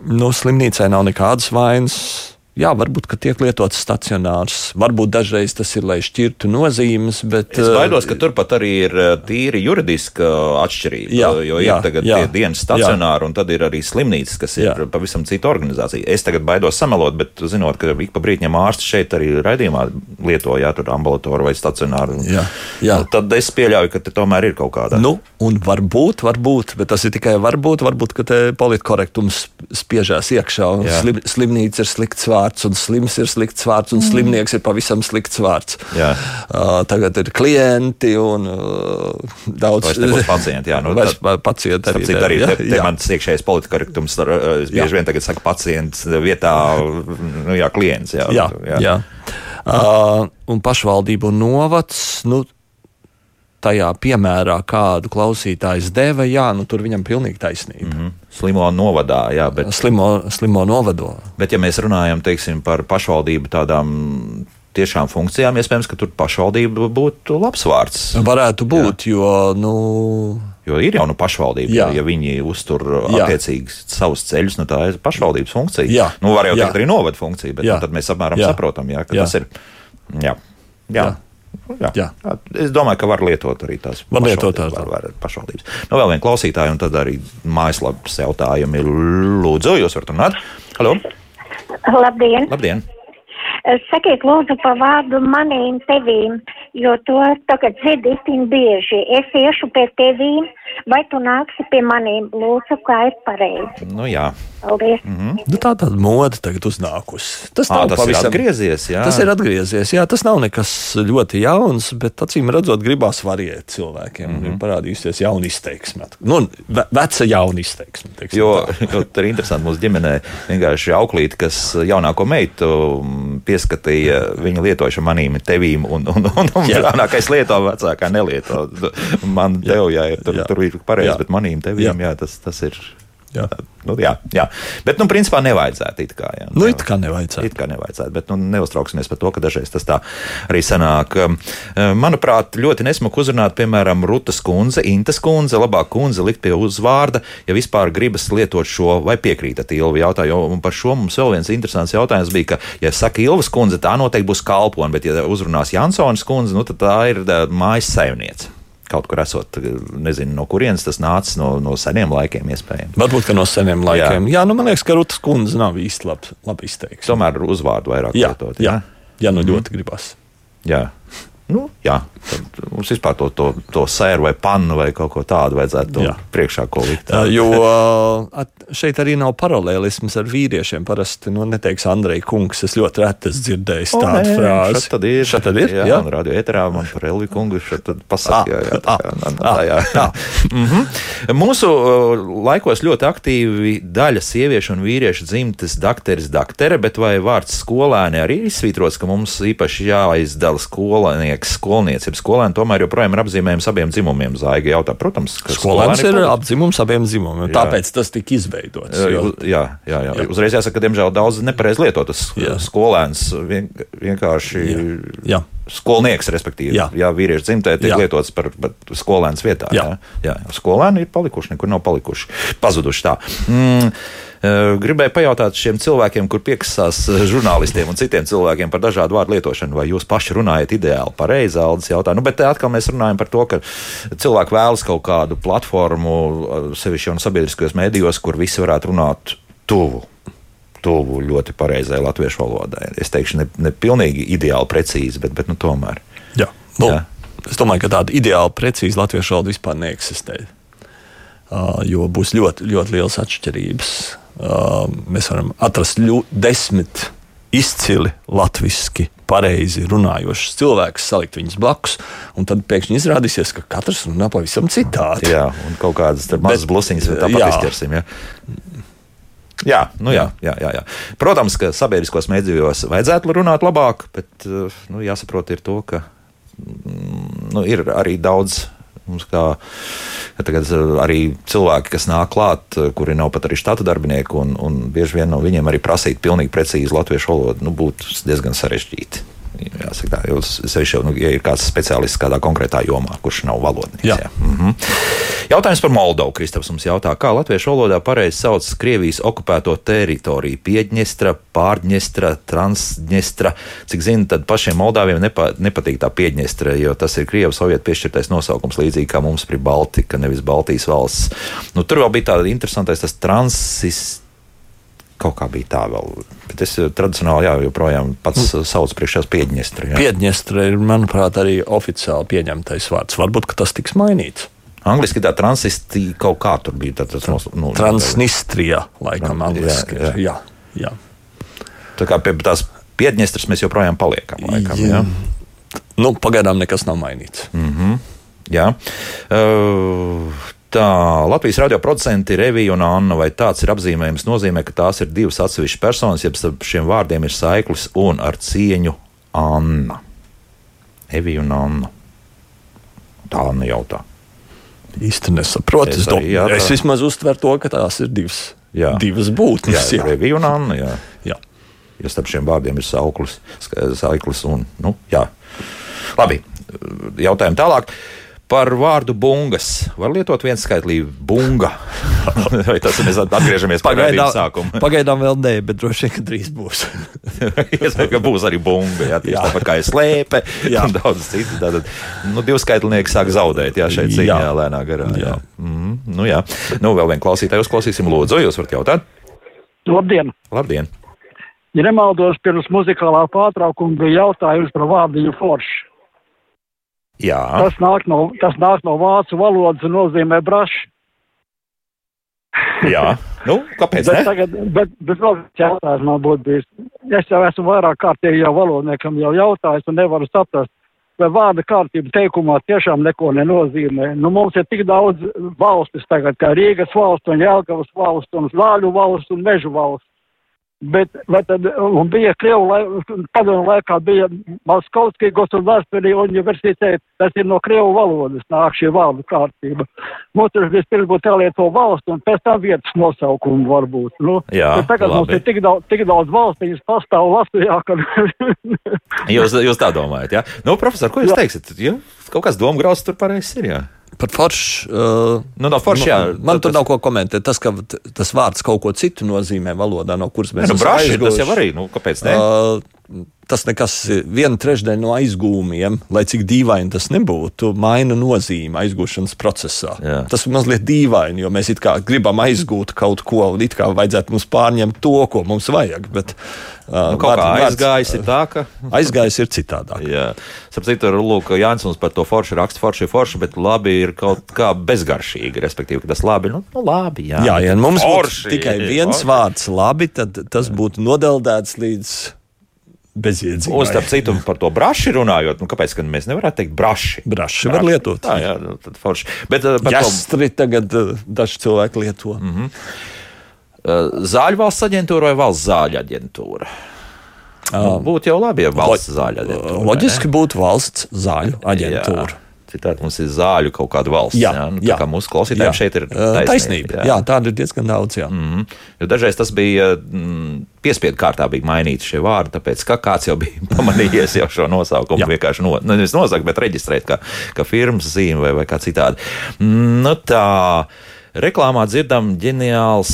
Nu, slimnīcai nav nekādas vainas. Jā, varbūt tiek lietots stacionārs. Varbūt dažreiz tas ir, lai šķirtu nozīmes, bet. Es baidos, ka turpat arī ir eh, tīri juridiska atšķirība. Jā, jo jā, ir tagad jā, tie dienas stacionāri, un tad ir arī slimnīcas, kas ir Jā. pavisam cita organizācija. Es tagad baidos samelot, bet zinot, ka ik pa brītņiem ārsti šeit arī raidījumā lietojā tur ambulatoru vai stacionāru. Jā, jā. Nu, tad es pieļauju, ka tomēr ir kaut kāda. Nu, un varbūt, varbūt, bet tas ir tikai varbūt, varbūt ka te politkorektums spiežās iekšā. un Jā. Slim, slimnīca ir slikts vārds, un slims ir slikts vārds, un Mm. slimnieks ir pavisam slikts vārds. Jā. Uh, tagad ir klienti un uh, daudz nebūs pacienti, jā, nu, pa- pacienti arī. citu, arī jā, te, te jā. mans iekšējais politikorektums, Jā. bieži vien tagad saku pacients vietā, nu jā, klients. Jā, Jā, jā. jā. Uh, un pašvaldību novads. Nu, Tajā piemērā, kādu klausītājs deva, jā, nu, tur viņam pilnīgi taisnība. Mm -hmm. Slimo novadā, jā, bet. Slimo, slimo novado. Bet, ja mēs runājam teiksim, par pašvaldību tādām tiešām funkcijām, iespējams, ka tur pašvaldība būtu labs vārds. Varētu būt, jā. jo. Nu, Jo ir jau nu pašvaldība, Jā. ja, viņi uztur attiecīgi savus ceļus, nu tā ir pašvaldības funkcija. Jā. Nu, var jau teikt arī novada funkcija, bet nu, tad mēs apmēram Jā. saprotam, jā, ka Jā. tas ir. Jā. Jā. Jā. Jā. Es domāju, ka var lietot arī tās Var lietot pašvaldības, var, var pašvaldības. Nu, vēl viena klausītāja, un tad arī mājaslapas jautājumi. Lūdzu, jūs varat runāt. Halo! Labdien! Labdien! Sakiet, lūdzu, pa vārdu manīm tevīm, jo to tagad dzird iztīm bieži. Es iešu pie tevīm, vai tu nāksi pie manīm? Lūdzu, kā ir pareizi. Nu, jā. Paldies! Mm -hmm. nu, tā tāda mode tagad uznākusi. Tas, nav tas ir atgriezies, jā. Tas ir atgriezies. Jā, tas nav nekas ļoti jauns, bet acīm redzot, gribās variēt cilvēkiem. Mm -hmm. Ir parādījusies jauna izteiksme. Nu, ve veca jauna izteiksme. teiksim Jo, tā ir interesanti mūsu ģimenē. Vienkārši auklīte, kas jaunāko meitu pieskatīja, viņa lietoja šo manīm, tevīm, un, un, un, un Jā. jaunākais lieto, vecākā nelieto. Man tev, jā, ir, tur, Jā. tur ir pareizi, bet manīm, tevīm, jā, Jā. tas, tas ir. Jā. Nu, jā, jā, bet, nu, principā nevajadzētu it kā. Jā, Nu, it kā nevajadzētu. It kā nevajadzētu, bet nu, neuztrauksimies par to, ka dažreiz tas tā arī sanāk. Um, Manuprāt, ļoti nesmuki uzrunāt, piemēram, Rutas kundze, Intas kundze, labāk kundze likt pie uzvārda, ja vispār gribas lietot šo, vai piekrītat Ilvi jautājumu. Un par šo mums vēl viens interesants jautājums bija, ka, ja saka Ilvas kundze, tā noteikti būs kalpone, bet ja uzrunās Jansons kundze, nu, tad tā ir mājas saimniece. Kaut kur esot, nezinu, no kurienes tas nācis, no, no seniem laikiem, iespējams. Varbūt ka no seniem laikiem. Jā, jā nu, man liekas, ka Rutas kundze nav īsti labi, labi izteikta. Tomēr uzvārdu vairāk Jā, lietot. jā, jā nu ļoti gribas. Jā. Nu, jā, tad mums vispār to, to, to sēru vai pannu vai kaut ko tādu vajadzētu Jā. priekšā ko likt. Jā, Jo uh, at- šeit arī nav paralēlisms ar vīriešiem. Parasti nu, neteiks Andrei Kungs. Es ļoti reti esmu dzirdējis O, tādu nē, frāzi. šeit tad ir. Šeit tad ir. Jā, jā. un radio ēterā man par Elvi kungu šeit tad pasaka. Ah, jā, jā, tā, jā, tā, ah, jā. tā. Mhm. Mūsu uh, laikos ļoti aktīvi daļa sieviešu un vīriešu dzimtes dakteris, daktere, bet vai vārds skolēni arī izsvītrots, ka mums īpaši jāizdala skolnieks, skolniece, jeb skolēni tomēr joprojām ir apzīmējums abiem dzimumiem. Zaiga jautā, protams, ka Skolēns ir apdzimums abiem dzimumiem. Jā. Tāpēc tas tika izveidots. Jā, jo- jā, jā, jā. jā. Uzreiz jāsaka, ka diemžēl daudz nepareizi lietotas skolēns vien, vienkārši Jā. skolnieks, respektīvi. Jā. jā vīriešu dzimtē tiek Jā. lietots par, skolēns vietā. Jā. Jā. Jā. Skolēni ir palikuši, nekur nav palikuši, pazuduši tā. Mm. Eh, Gribēju pajautāt šiem cilvēkiem, kur piekasās eh, žurnālistiem un citiem cilvēkiem par dažādu vārdu lietošanu, vai jūs paši runājat ideāli, pareizi, Aldis jautā. Nu, bet te atkal mēs runājam par to, ka cilvēki vēlas kaut kādu platformu, eh, sevišķi no sabiedriskajos mēdījos, kur visi varētu runāt tuvu. Tuvu ļoti pareizai latviešu valodai. Es teikšu, ne, ne pilnīgi ideāli precīzi, bet, bet nu, tomēr. Jā. Nu, es domāju, ka tāda ideāli precīza latviešu valoda vispār neeksistē. Uh, jo būs ļoti, ļoti liels atšķirības. Uh, mēs varam atrast desmit izcili latviešu, pareizi runājošus cilvēkus, salikt viņus blakus, un tad pēkšņi izrādīsies, ka katrs runā pavisam citādi. Jā, un kaut kādas mazas blusiņas vēl tāpat izķersim. Ja? Jā, nu jā, jā, jā, jā. Protams, ka sabiedriskos mēdījos vajadzētu runāt labāk, bet eh, nu, jāsaprot ir to, ka mm, nu, ir arī daudz. Mums kā tagad eh, arī cilvēki, kas nāk klāt, eh, kuri nav pat arī štata darbinieki, un, un bieži vien no viņiem arī prasīt pilnīgi precīzi latviešu valodu, nu, būtu diezgan sarežģīti. Jāsaka tā, jo sevišķi jau, nu, ja ir kāds speciālists kādā konkrētā jomā, kurš nav valodnieks. Jā. Jā. Mhm. Jautājums par Moldovu. Kristaps mums jautā, kā latviešu valodā pareizi sauc Krievijas okupēto teritoriju - Piedņestra, Pārņestra, Transņestra. Cik zinu, tad pašiem Moldāviem nepa, nepatīk tā Piedņestra, jo tas ir Krievijas Sovietu piešķirtais nosaukums, līdzīgi kā mums ir Baltika, nevis Baltijas valsts. Nu, tur vēl bija tāds interesants tas transis kaut kā bija tā vēl. Bet es tradicionāli jā, joprojām pats mm. saucu priekšā Piedņestra. Piedņestra ir, manuprāt, arī oficiāli pieņemtais vārds. Varbūt tas tiks mainīts. Angliski tā transistija kaut kā tur bija. Tā, tas, nu, Transnistrija, laikam, angliski. Jā, jā. jā. Tā kā pie tās Piedņestras mēs joprojām paliekam. Laikam, jā. Jā. Nu, pagaidām nekas nav mainīts. Mm -hmm. Jā. Uh, Tā Latvijas radio producenti Revija un Anna, vai tāds ir apzīmējums, nozīmē, ka tās ir divas atsevišķas personas, jeb starp šiem vārdiem ir saiklis un ar cieņu Anna. Evija un Anna. Tā Anna jautā. Īsti nesaprotu. Es, arī, jā, tā... es vismaz uztveru to, ka tās ir divas, jā. divas būtnes. Jā, jā. Revija un Anna. Jā. jā. Ja starp šiem vārdiem ir sauklis, saiklis un, nu, jā. Labi, jautājumi tālāk. Par vārdu bungas. Var lietot viens skaitlī bunga. Vai tas ir mēs atgriežamies pie pagaidām, sākuma? pagaidām vēl nē, bet droši vien, ka drīz būs. Iespējams, ka būs arī bunga. Jā, tieši jā. tāpat kā ir slēpe un daudz citu. Tātad, nu, divi skaitlinieki sāk zaudēt, jā, šeit cīņā jā. lēnā garā. Jā. Jā. Mm, nu, jā. Nu, vēl vien klausītāju uzklausīsim. Lūdzu, jūs varat jautāt? Labdien! Labdien! Ja nemaldos, pirms muzikālā pārtraukuma bija jautājums par vārdiņu foršu. Jā. Tas nāk no, tas nāk no vācu valodas un nozīmē braši. Jā, nu, kāpēc? bet, tagad, bet, bet vēl viens jautājums man būtu bijis. Es jau esmu vairāk kārtīgi jau valodniekam jau jautājis un nevaru saprast, vai vārda kārtība teikumā tiešām neko nenozīmē. Nu, mums ir tik daudz valstis tagad, kā Rīgas valsts un Jelgavas valsts un Zāļu valsts un Mežu valsts. Bet, tad, un bija Krievu lai, padomu laikā, bija Maskavskī Gosudārstvenī universitāte, tas ir no Krievu valodas nāk šī vārdu kārtība. Mums tur vispirms būtu jālieto valsts un pēc tam vietas nosaukumu varbūt. Nu, Jā, tagad labi. mums ir tik daudz, tik daudz valstīņas pastāv Latvijā, ka. jūs, jūs tā domājat, jā? Nu, profesor, ko jūs jā. teiksit? Ja? Kaut kāds domgrauds tur pareizs ir, jā? Par foršu. Uh, nu, no forša, jā, man, tas... tur nav ko komentēt. Tas, ka tas vārds kaut ko citu nozīmē valodā, no kuras mēs nu, aizgūši. Tas jau arī, nu, kāpēc ne? Uh, tas nekas, viena trešdaļa no aizgūmiem, lai cik dīvaini tas nebūtu, maina nozīmi aizgūšanas procesā. Jā. Tas ir mazliet dīvaini, jo mēs it kā gribam aizgūt kaut ko, un it kā vajadzētu mums pārņemt to, ko mums vajag. Bet, nu, kaut vārds, kā aizgājis ir tā, ka. aizgājis ir citādāk. Jā, sapratu, Lūk, Jānis mums par to foršu raksta, forši forši, bet labi ir kaut kā bezgaršīgi, respektīvi, ka tas labi, nu, nu labi, jā. Jā, ja mums forši, būtu tikai viens forši. vārds labi, tad tas būtu nodeldēts līdz bezjēdzīgi. Un starp citu, par to braši runājot, nu, kāpēc mēs nevaram teikt braši? Braši, var lietot. Tā, jā, nu, tad forši. Bet, uh, Jāstri to... tagad uh, daži cilvēki lieto. Mm -hmm. Zāļu valsts aģentūra vai valsts zāļu aģentūra? Nu, būtu jau labi, ja valsts zāļu aģentūra. Loģiski būtu valsts zāļu aģentūra. Jā. Citādi mums ir zāļu kaut kāda valsts. Jā, jā, nu, jā. kā mūsu klausītājiem jā. šeit ir taisnība. taisnība jā. jā, tāda ir diezgan daudz. Jā. Mm -hmm. Jo dažreiz tas bija mm, piespiedu kārtā, bija mainīti šie vārdi, tāpēc ka kāds jau bija pamanījies jau šo nosaukumu. vienkārši no, nu, nevis nosaukt, bet reģistrēt kā, kā firmas zīme vai, vai kā citādi. Nu, tā, Reklāmā dzirdam, ģeniāls.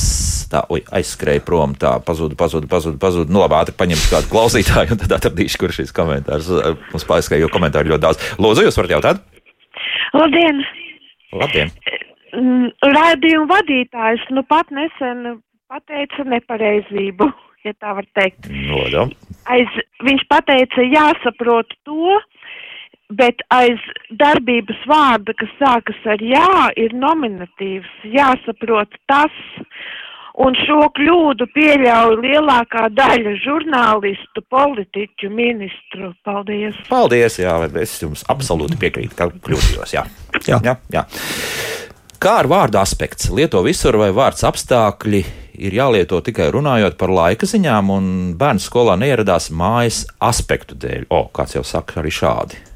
Tā, oi, aizskrēja prom, tā pazuda, pazuda, pazuda. pazuda. Nu, labi, ātri paņemšu kādu klausītāju, un tad atradīšu, kurš šis komentārs mums paizskrēja, jo komentāri ļoti daudz. Lūdzu, jūs varat jautāt? Labdien! Labdien! Mm, Raidījuma vadītājs nu pat nesen pateica nepareizību, ja tā var teikt. Nodā. Aiz, viņš pateica, jāsaprot to, bet aiz darbības vārda, kas sākas ar jā, ir nominatīvs. Jāsaprot tas, Un šo kļūdu pieļauj lielākā daļa žurnālistu, politiķu, ministru. Paldies! Paldies! Jā, es jums absolūti piekrītu, ka kļūdījos. Jā. Jā. Jā, jā. Kā ar vārdu aspekts? Lieto visur vai vārds apstākļi ir jālieto tikai runājot par laika ziņām, un bērns skolā neieradās mājas aspektu dēļ. O, kāds jau saka arī šādi.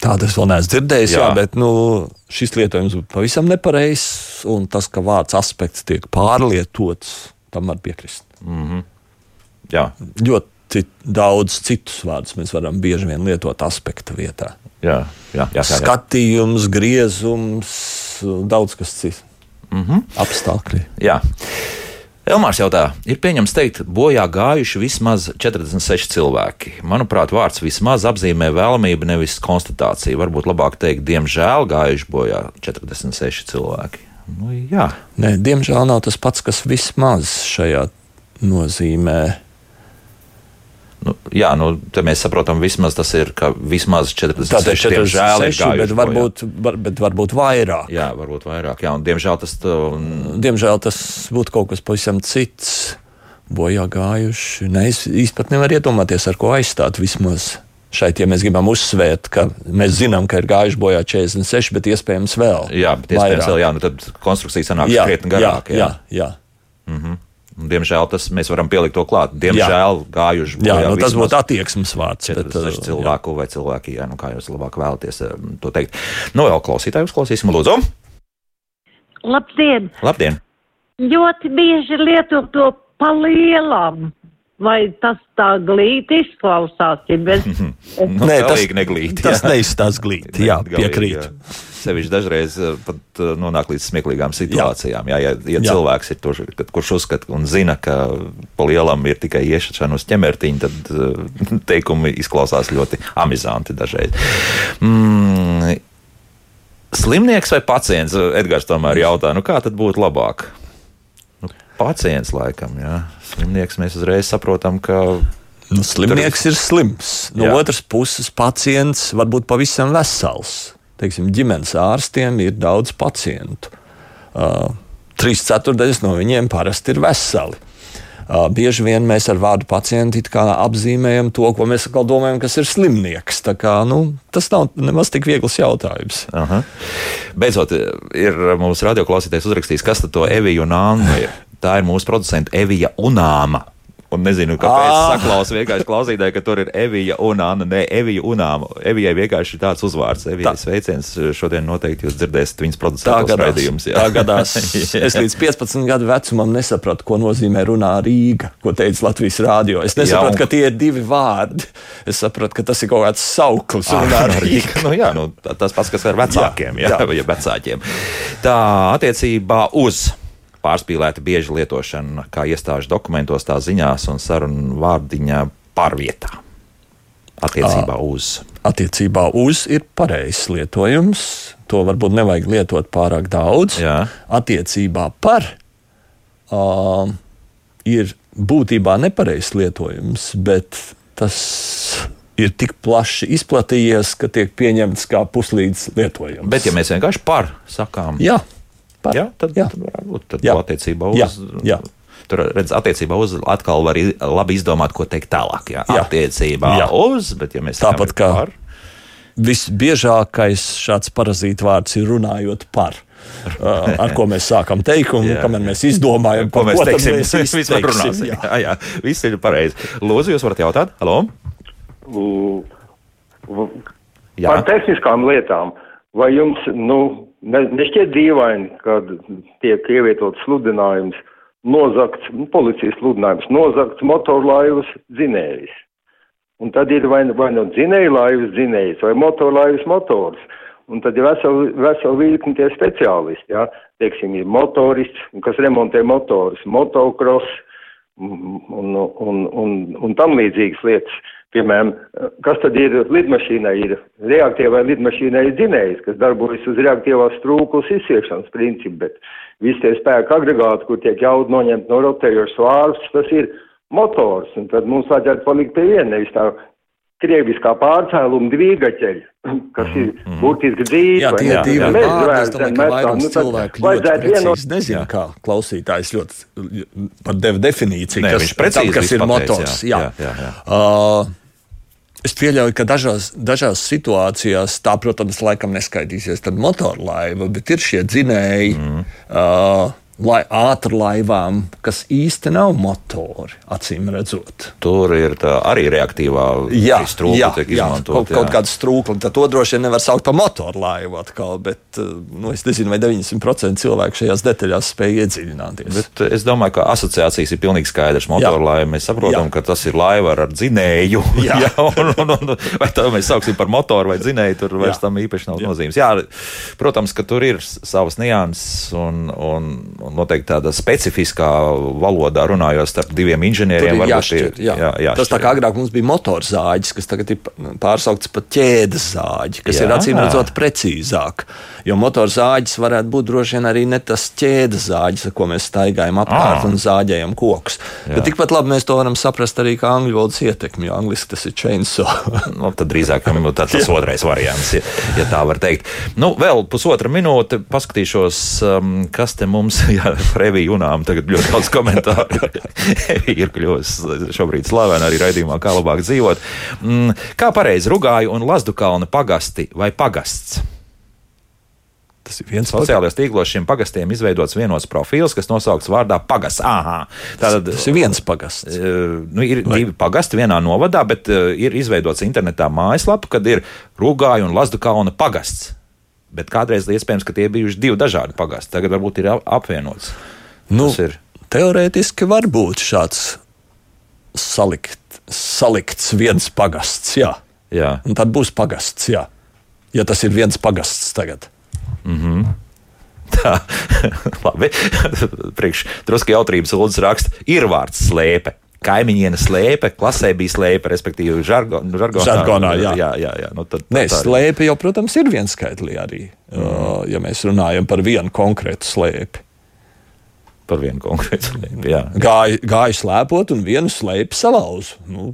Tādu es vēl neesmu dzirdējis, jā. Jā, bet nu, šis lietojums būtu pavisam nepareizs. Un tas, ka vārds aspekts tiek pārlietots, tam var piekrist. Mm -hmm. Jā. Ļoti ļoti daudz citus vārdus mēs varam bieži vien lietot aspekta vietā. Jā, jā, jā, jā, jā. Skatījums, griezums, daudz kas cits. Mm -hmm. Apstākļi. Jā. Elmārs jautā, ir pieņemts teikt, bojā gājuši vismaz 46 cilvēki. Manuprāt, vārds vismaz apzīmē vēlamību, nevis konstatāciju. Varbūt labāk teikt, diemžēl gājuši bojā 46 cilvēki. Nu, jā. Nē, diemžēl nav tas pats, kas vismaz šajā nozīmē. Nu, jā, nu, te mēs saprotam, vismaz tas ir, ka vismaz 46 Tātad diemžēl ir 46, gājuši bet varbūt, var, bet varbūt vairāk. Jā, varbūt vairāk. Jā, un diemžēl tas. uh, Diemžēl tas būtu kaut kas pavisam cits. Bojā gājuši. Nē, es īstenībā nevaru iedomāties, ar ko aizstāt vismaz. Šeit, ja mēs gribam uzsvērt, ka mēs zinām, ka ir gājuši bojā 46, bet iespējams vēl. Jā, bet iespējams, vairāk. vēl, jā, nu tad konstrukcija sanāk Jā, krietni jā, garāka. jā, jā. Mm -hmm. Diemžēl tas mēs varam pielikt to klāt. Diemžēl gājuši Jā, bojā nu, tas būtu attieksmes vārds. Bet, 46 uh, cilvēku vai cilvēki, jā, nu kā jūs labāk vēlaties eh, to teikt. Nu, vēl klausītāju uzklausīsim, lūdzu. Labdien! Labdien! Ļoti bieži lieto to palielam. Vai tas tā glīti izklausās? Ja bez... Nu, Nē, tas- neglīti. tas jā. neizstāsta glīti, jā, piekrītu. jā. Sevišķi dažreiz eh, pat eh, nonāk līdz smieklīgām situācijām. Jā, ja, ja Jā. cilvēks ir tur, kurš uzskata un zina, ka pa lielam ir tikai iešana uz ķemertiņa, tad eh, teikumi izklausās ļoti amizanti dažreiz. Mm, slimnieks vai pacients? Edgars tomēr jautā, nu kā tad būtu labāk? Pacients laikam, jā. Slimnieks mēs uzreiz saprotam, ka. Nu, slimnieks ir slims. No Jā. Otras puses, pacients var būt pavisam vesels. Teiksim, ģimenes ārstiem ir daudz pacientu. Uh, Trīs ceturdaļas no viņiem parasti ir veseli. Uh, bieži vien mēs ar vārdu kā apzīmējam to, ko mēs domājam, kas ir slimnieks. Tā Kā, nu, tas nav nemaz tik viegls jautājums. Aha. Beidzot, ir mūsu radioklausītājs uzrakstījis, kas tad to Evija un Anna ir. Tā ir mūsu producenta Evija Unāma. Un nezinu, kāpēc ah. saklaus vienkārši klausītāji, ka tur ir Evija un Anna. Nē, Evija un Āma. Evijai vienkārši ir tāds uzvārds. Evijai sveiciens. Šodien noteikti jūs dzirdēsiet viņas Tā producētos raidījumus. Tā gadās. Es līdz 15 gadu vecumam nesapratu, ko nozīmē runā Rīga, ko teica Latvijas rādio. Es nesapratu, Jā, un- ka tie ir divi vārdi. Es sapratu, ka tas ir kaut kāds sauklis. Ah, runā Rīga. Rīga. Nu, jā, nu, tā- tas pats, kas ar vecākiem, jā, Jā, jā. vecākiem. Tā attiecībā uz pārspīlēta bieža lietošana, kā iestāžu dokumentos, tā ziņās un sarunu vārdiņā pārvietā. Attiecībā uz. Attiecībā uz ir pareizs lietojums. To varbūt nevajag lietot pārāk daudz. Jā. Attiecībā par uh, ir būtībā nepareizs lietojums, bet tas ir tik plaši izplatījies, ka tiek pieņemts kā puslīdz lietojums. Bet, ja mēs vienkārši par sakām, Jā, par, jā, tad, jā. tad varētu būt tad Jā. to attiecībā uz. Jā, jā. Tur redz, attiecībā uz atkal var labi izdomāt, ko teikt tālāk. Jā, Jā. attiecībā Jā. uz, bet ja mēs Tāpat kā par, visbiežākais šāds parazītu vārds ir runājot par. Ar ko mēs sākam teikumu, Jā. kamēr mēs izdomājam, ko par mēs teiksim, mēs vispār runāsim. jā. Jā, jā, viss ir pareizi. Lūdzu, jūs varat jautāt? Halo? Jā. Par tehniskām lietām. Vai jums nu, ne, nešķiet dīvaini, kad tiek ievietots sludinājums, nozagts, nu, policijas sludinājums, nozagts motorlaivas dzinējs? Un tad ir vai, nu- vai no dzinēja laivas dzinējs vai motorlaivas motors. Un tad ir vesela vesel virkni tie speciālisti, jā. Teiksim, ir motorists, kas remontē motors, motocross un, un, un, un, un tam līdzīgas lietas. Piemēram, kas tad ir lidmašīnai? Ir reaktīvai lidmašīnai ir dzinējs, kas darbojas uz reaktīvās trūklas izsiešanas principu, bet visi tie spēka agregāti, kur tiek jauda noņemt no rotējošas vārus, tas ir motors. Un tad mums vajadzētu palikt pie viena, nevis tā krieviskā pārcēluma dvīgaķeļa, kas ir burtiski dzīve. Jā, tie ne? ir divi vārdi. Domāju, ka tā, vairums nu cilvēku ļoti precīzi nezina, kā klausītājs ļoti pat deva definīciju, Nē, kas, viņš precīzi tam, kas ir pateica, motors. jā. Jā. Jā, jā, jā. Uh, Es pieļauju, ka dažās, dažās situācijās tā, protams, laikam neskaitīsies motorlaiva, bet ir šie dzinēji. Mm. Uh, lai ātrlaivām, kas īsti nav motori, acīm redzot. Tur ir tā, arī reaktīvā Jā, strūkla jā, tiek jā, izmantot. kaut, kaut kāda strūkla. Tad to droši vien nevar saukt par motorlaivu atkal, bet eh, nu, es nezinu, vai 90% cilvēku šajās detaļās spēj iedziļināties. Bet es domāju, ka asociācijas ir pilnīgi skaidrs. Motorlaiva mēs saprotam, jā. ka tas ir laiva ar dzinēju. Jā. jā, un, un, un, vai tā mēs sauksim par motoru vai dzinēju, tur vairs jā. tam īpaši nav jā. nozīmes. Jā, protams, ka tur ir savas nianses un, un, un noteikti tāda specifiskā valodā runājot starp diviem inženieriem. Jāšķir, jā. Jā, jāšķir. Tas tā kā agrāk mums bija motorzāģis, kas tagad ir pārsaukts par ķēdes zāģi, kas jā. ir acīm redzot precīzāk. Jo motorzāģis varētu būt droši vien arī ne tas ķēdes zāģis, ar ko mēs staigājam apkārt un zāģējam kokus. Jā. Bet tikpat labi mēs to varam saprast arī kā angļu valodas ietekmi, jo angliski tas ir chainsaw. nu, tad drīzāk tas otrais variants, ja, ja tā var teikt. Nu, vēl pusotra minūte, paskatīšos, um, kas te mums, jā, Revija Junām tagad ļoti daudz komentāru. ir kļuvusi šobrīd slavena arī raidījumā, kā labāk dzīvot. Mm, kā pareizi rugāju un Lazdu kalna pagasti vai pagasts? Tas ir viens sociālajos tīklos šiem pagastiem izveidots vienots profils, kas nosaukts vārdā pagasts. Tātad, tas ir viens pagasts. Nu, ir Vai? divi pagasti vienā novadā, bet ir izveidots internetā mājaslapa, kad ir Rūgāja un Lazdu kalna pagasts. Bet kādreiz iespējams, ka tie bijuši divi dažādi pagasti. Tagad varbūt ir apvienots. Nu, ir. Teorētiski var būt šāds salikt, salikts viens pagasts. Jā. Jā. Un tad būs pagasts, jā. ja tas ir viens pagasts tagad. Mm -hmm. Tā, labi. Priekš drusku jautrības Lūdzu raksta, ir vārds slēpe. Kaimiņiene slēpe, klasē bija slēpe, respektīvi, žargo, žargonā. žargonā jā, jā, jā, jā. Nu, tad, Nē, slēpe jau, protams, ir vienskaitlī arī, mm. ja mēs runājam par vienu konkrētu slēpi. Par vienu konkrētu slēpi, jā. Gāja, gāja slēpot un vienu slēpi salauzu. Nu,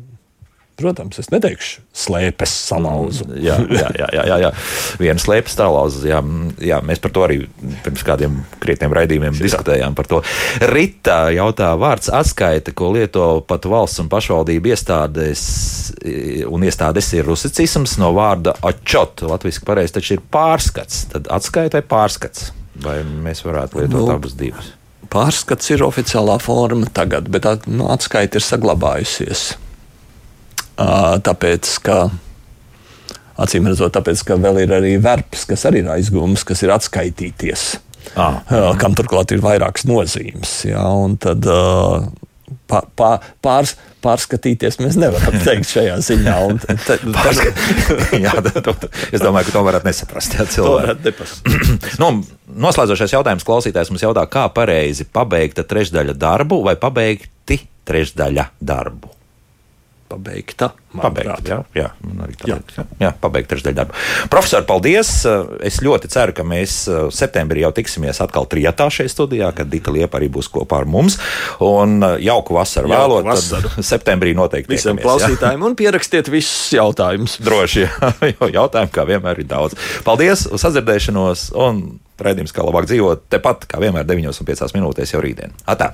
Protams, es neteikšu, slēpes salauzu. Mm, jā, jā, jā, jā, jā. viena slēpes salauza. Jā, jā, mēs par to arī pirms kādiem krietniem raidījumiem diskutējām. Rita jautā, vārds atskaita, ko lieto pat valsts un pašvaldību iestādes, un iestādes ir rusicisms no vārda atčot. Latvijas pareizi taču ir pārskats. Tad atskaita vai pārskats? Vai mēs varētu lietot nu, abas divas? Pārskats ir oficiālā forma tagad, bet nu, atskaita ir saglabājusies tāpēc, ka acīm redzot, tāpēc, ka vēl ir arī verbs, kas arī ir aizgūms, kas ir atskaitīties. Ah. Kam turklāt ir vairākas nozīmes. Jā, tad pā, pā, pārs, pārskatīties mēs nevaram teikt šajā ziņā. Un, te, tas, jā, to, es domāju, ka to varat nesaprast. Jā, nu, noslēdzošais jautājums klausītājs mums jautā, kā pareizi pabeigta trešdaļa darbu vai pabeigti trešdaļa darbu? Pabeigta. Pabeigta, jā, jā, jā. jā, jā pabeigta trešdaļa darba. Profesor, paldies! Es ļoti ceru, ka mēs uh, septembrī jau tiksimies atkal trijotā šajā studijā, kad Dita Liepa arī būs kopā ar mums. Un uh, jauku vasaru vēlot. Vasaru. Septembrī noteikti visiem klausītājiem jā. un pierakstiet visus jautājumus. Droši, jā, jo jautājumu kā vienmēr ir daudz. Paldies uz sadzirdēšanos un raidījums, kā labāk dzīvot tepat, kā vienmēr 9,5 minūtēs jau rītdien. Atā!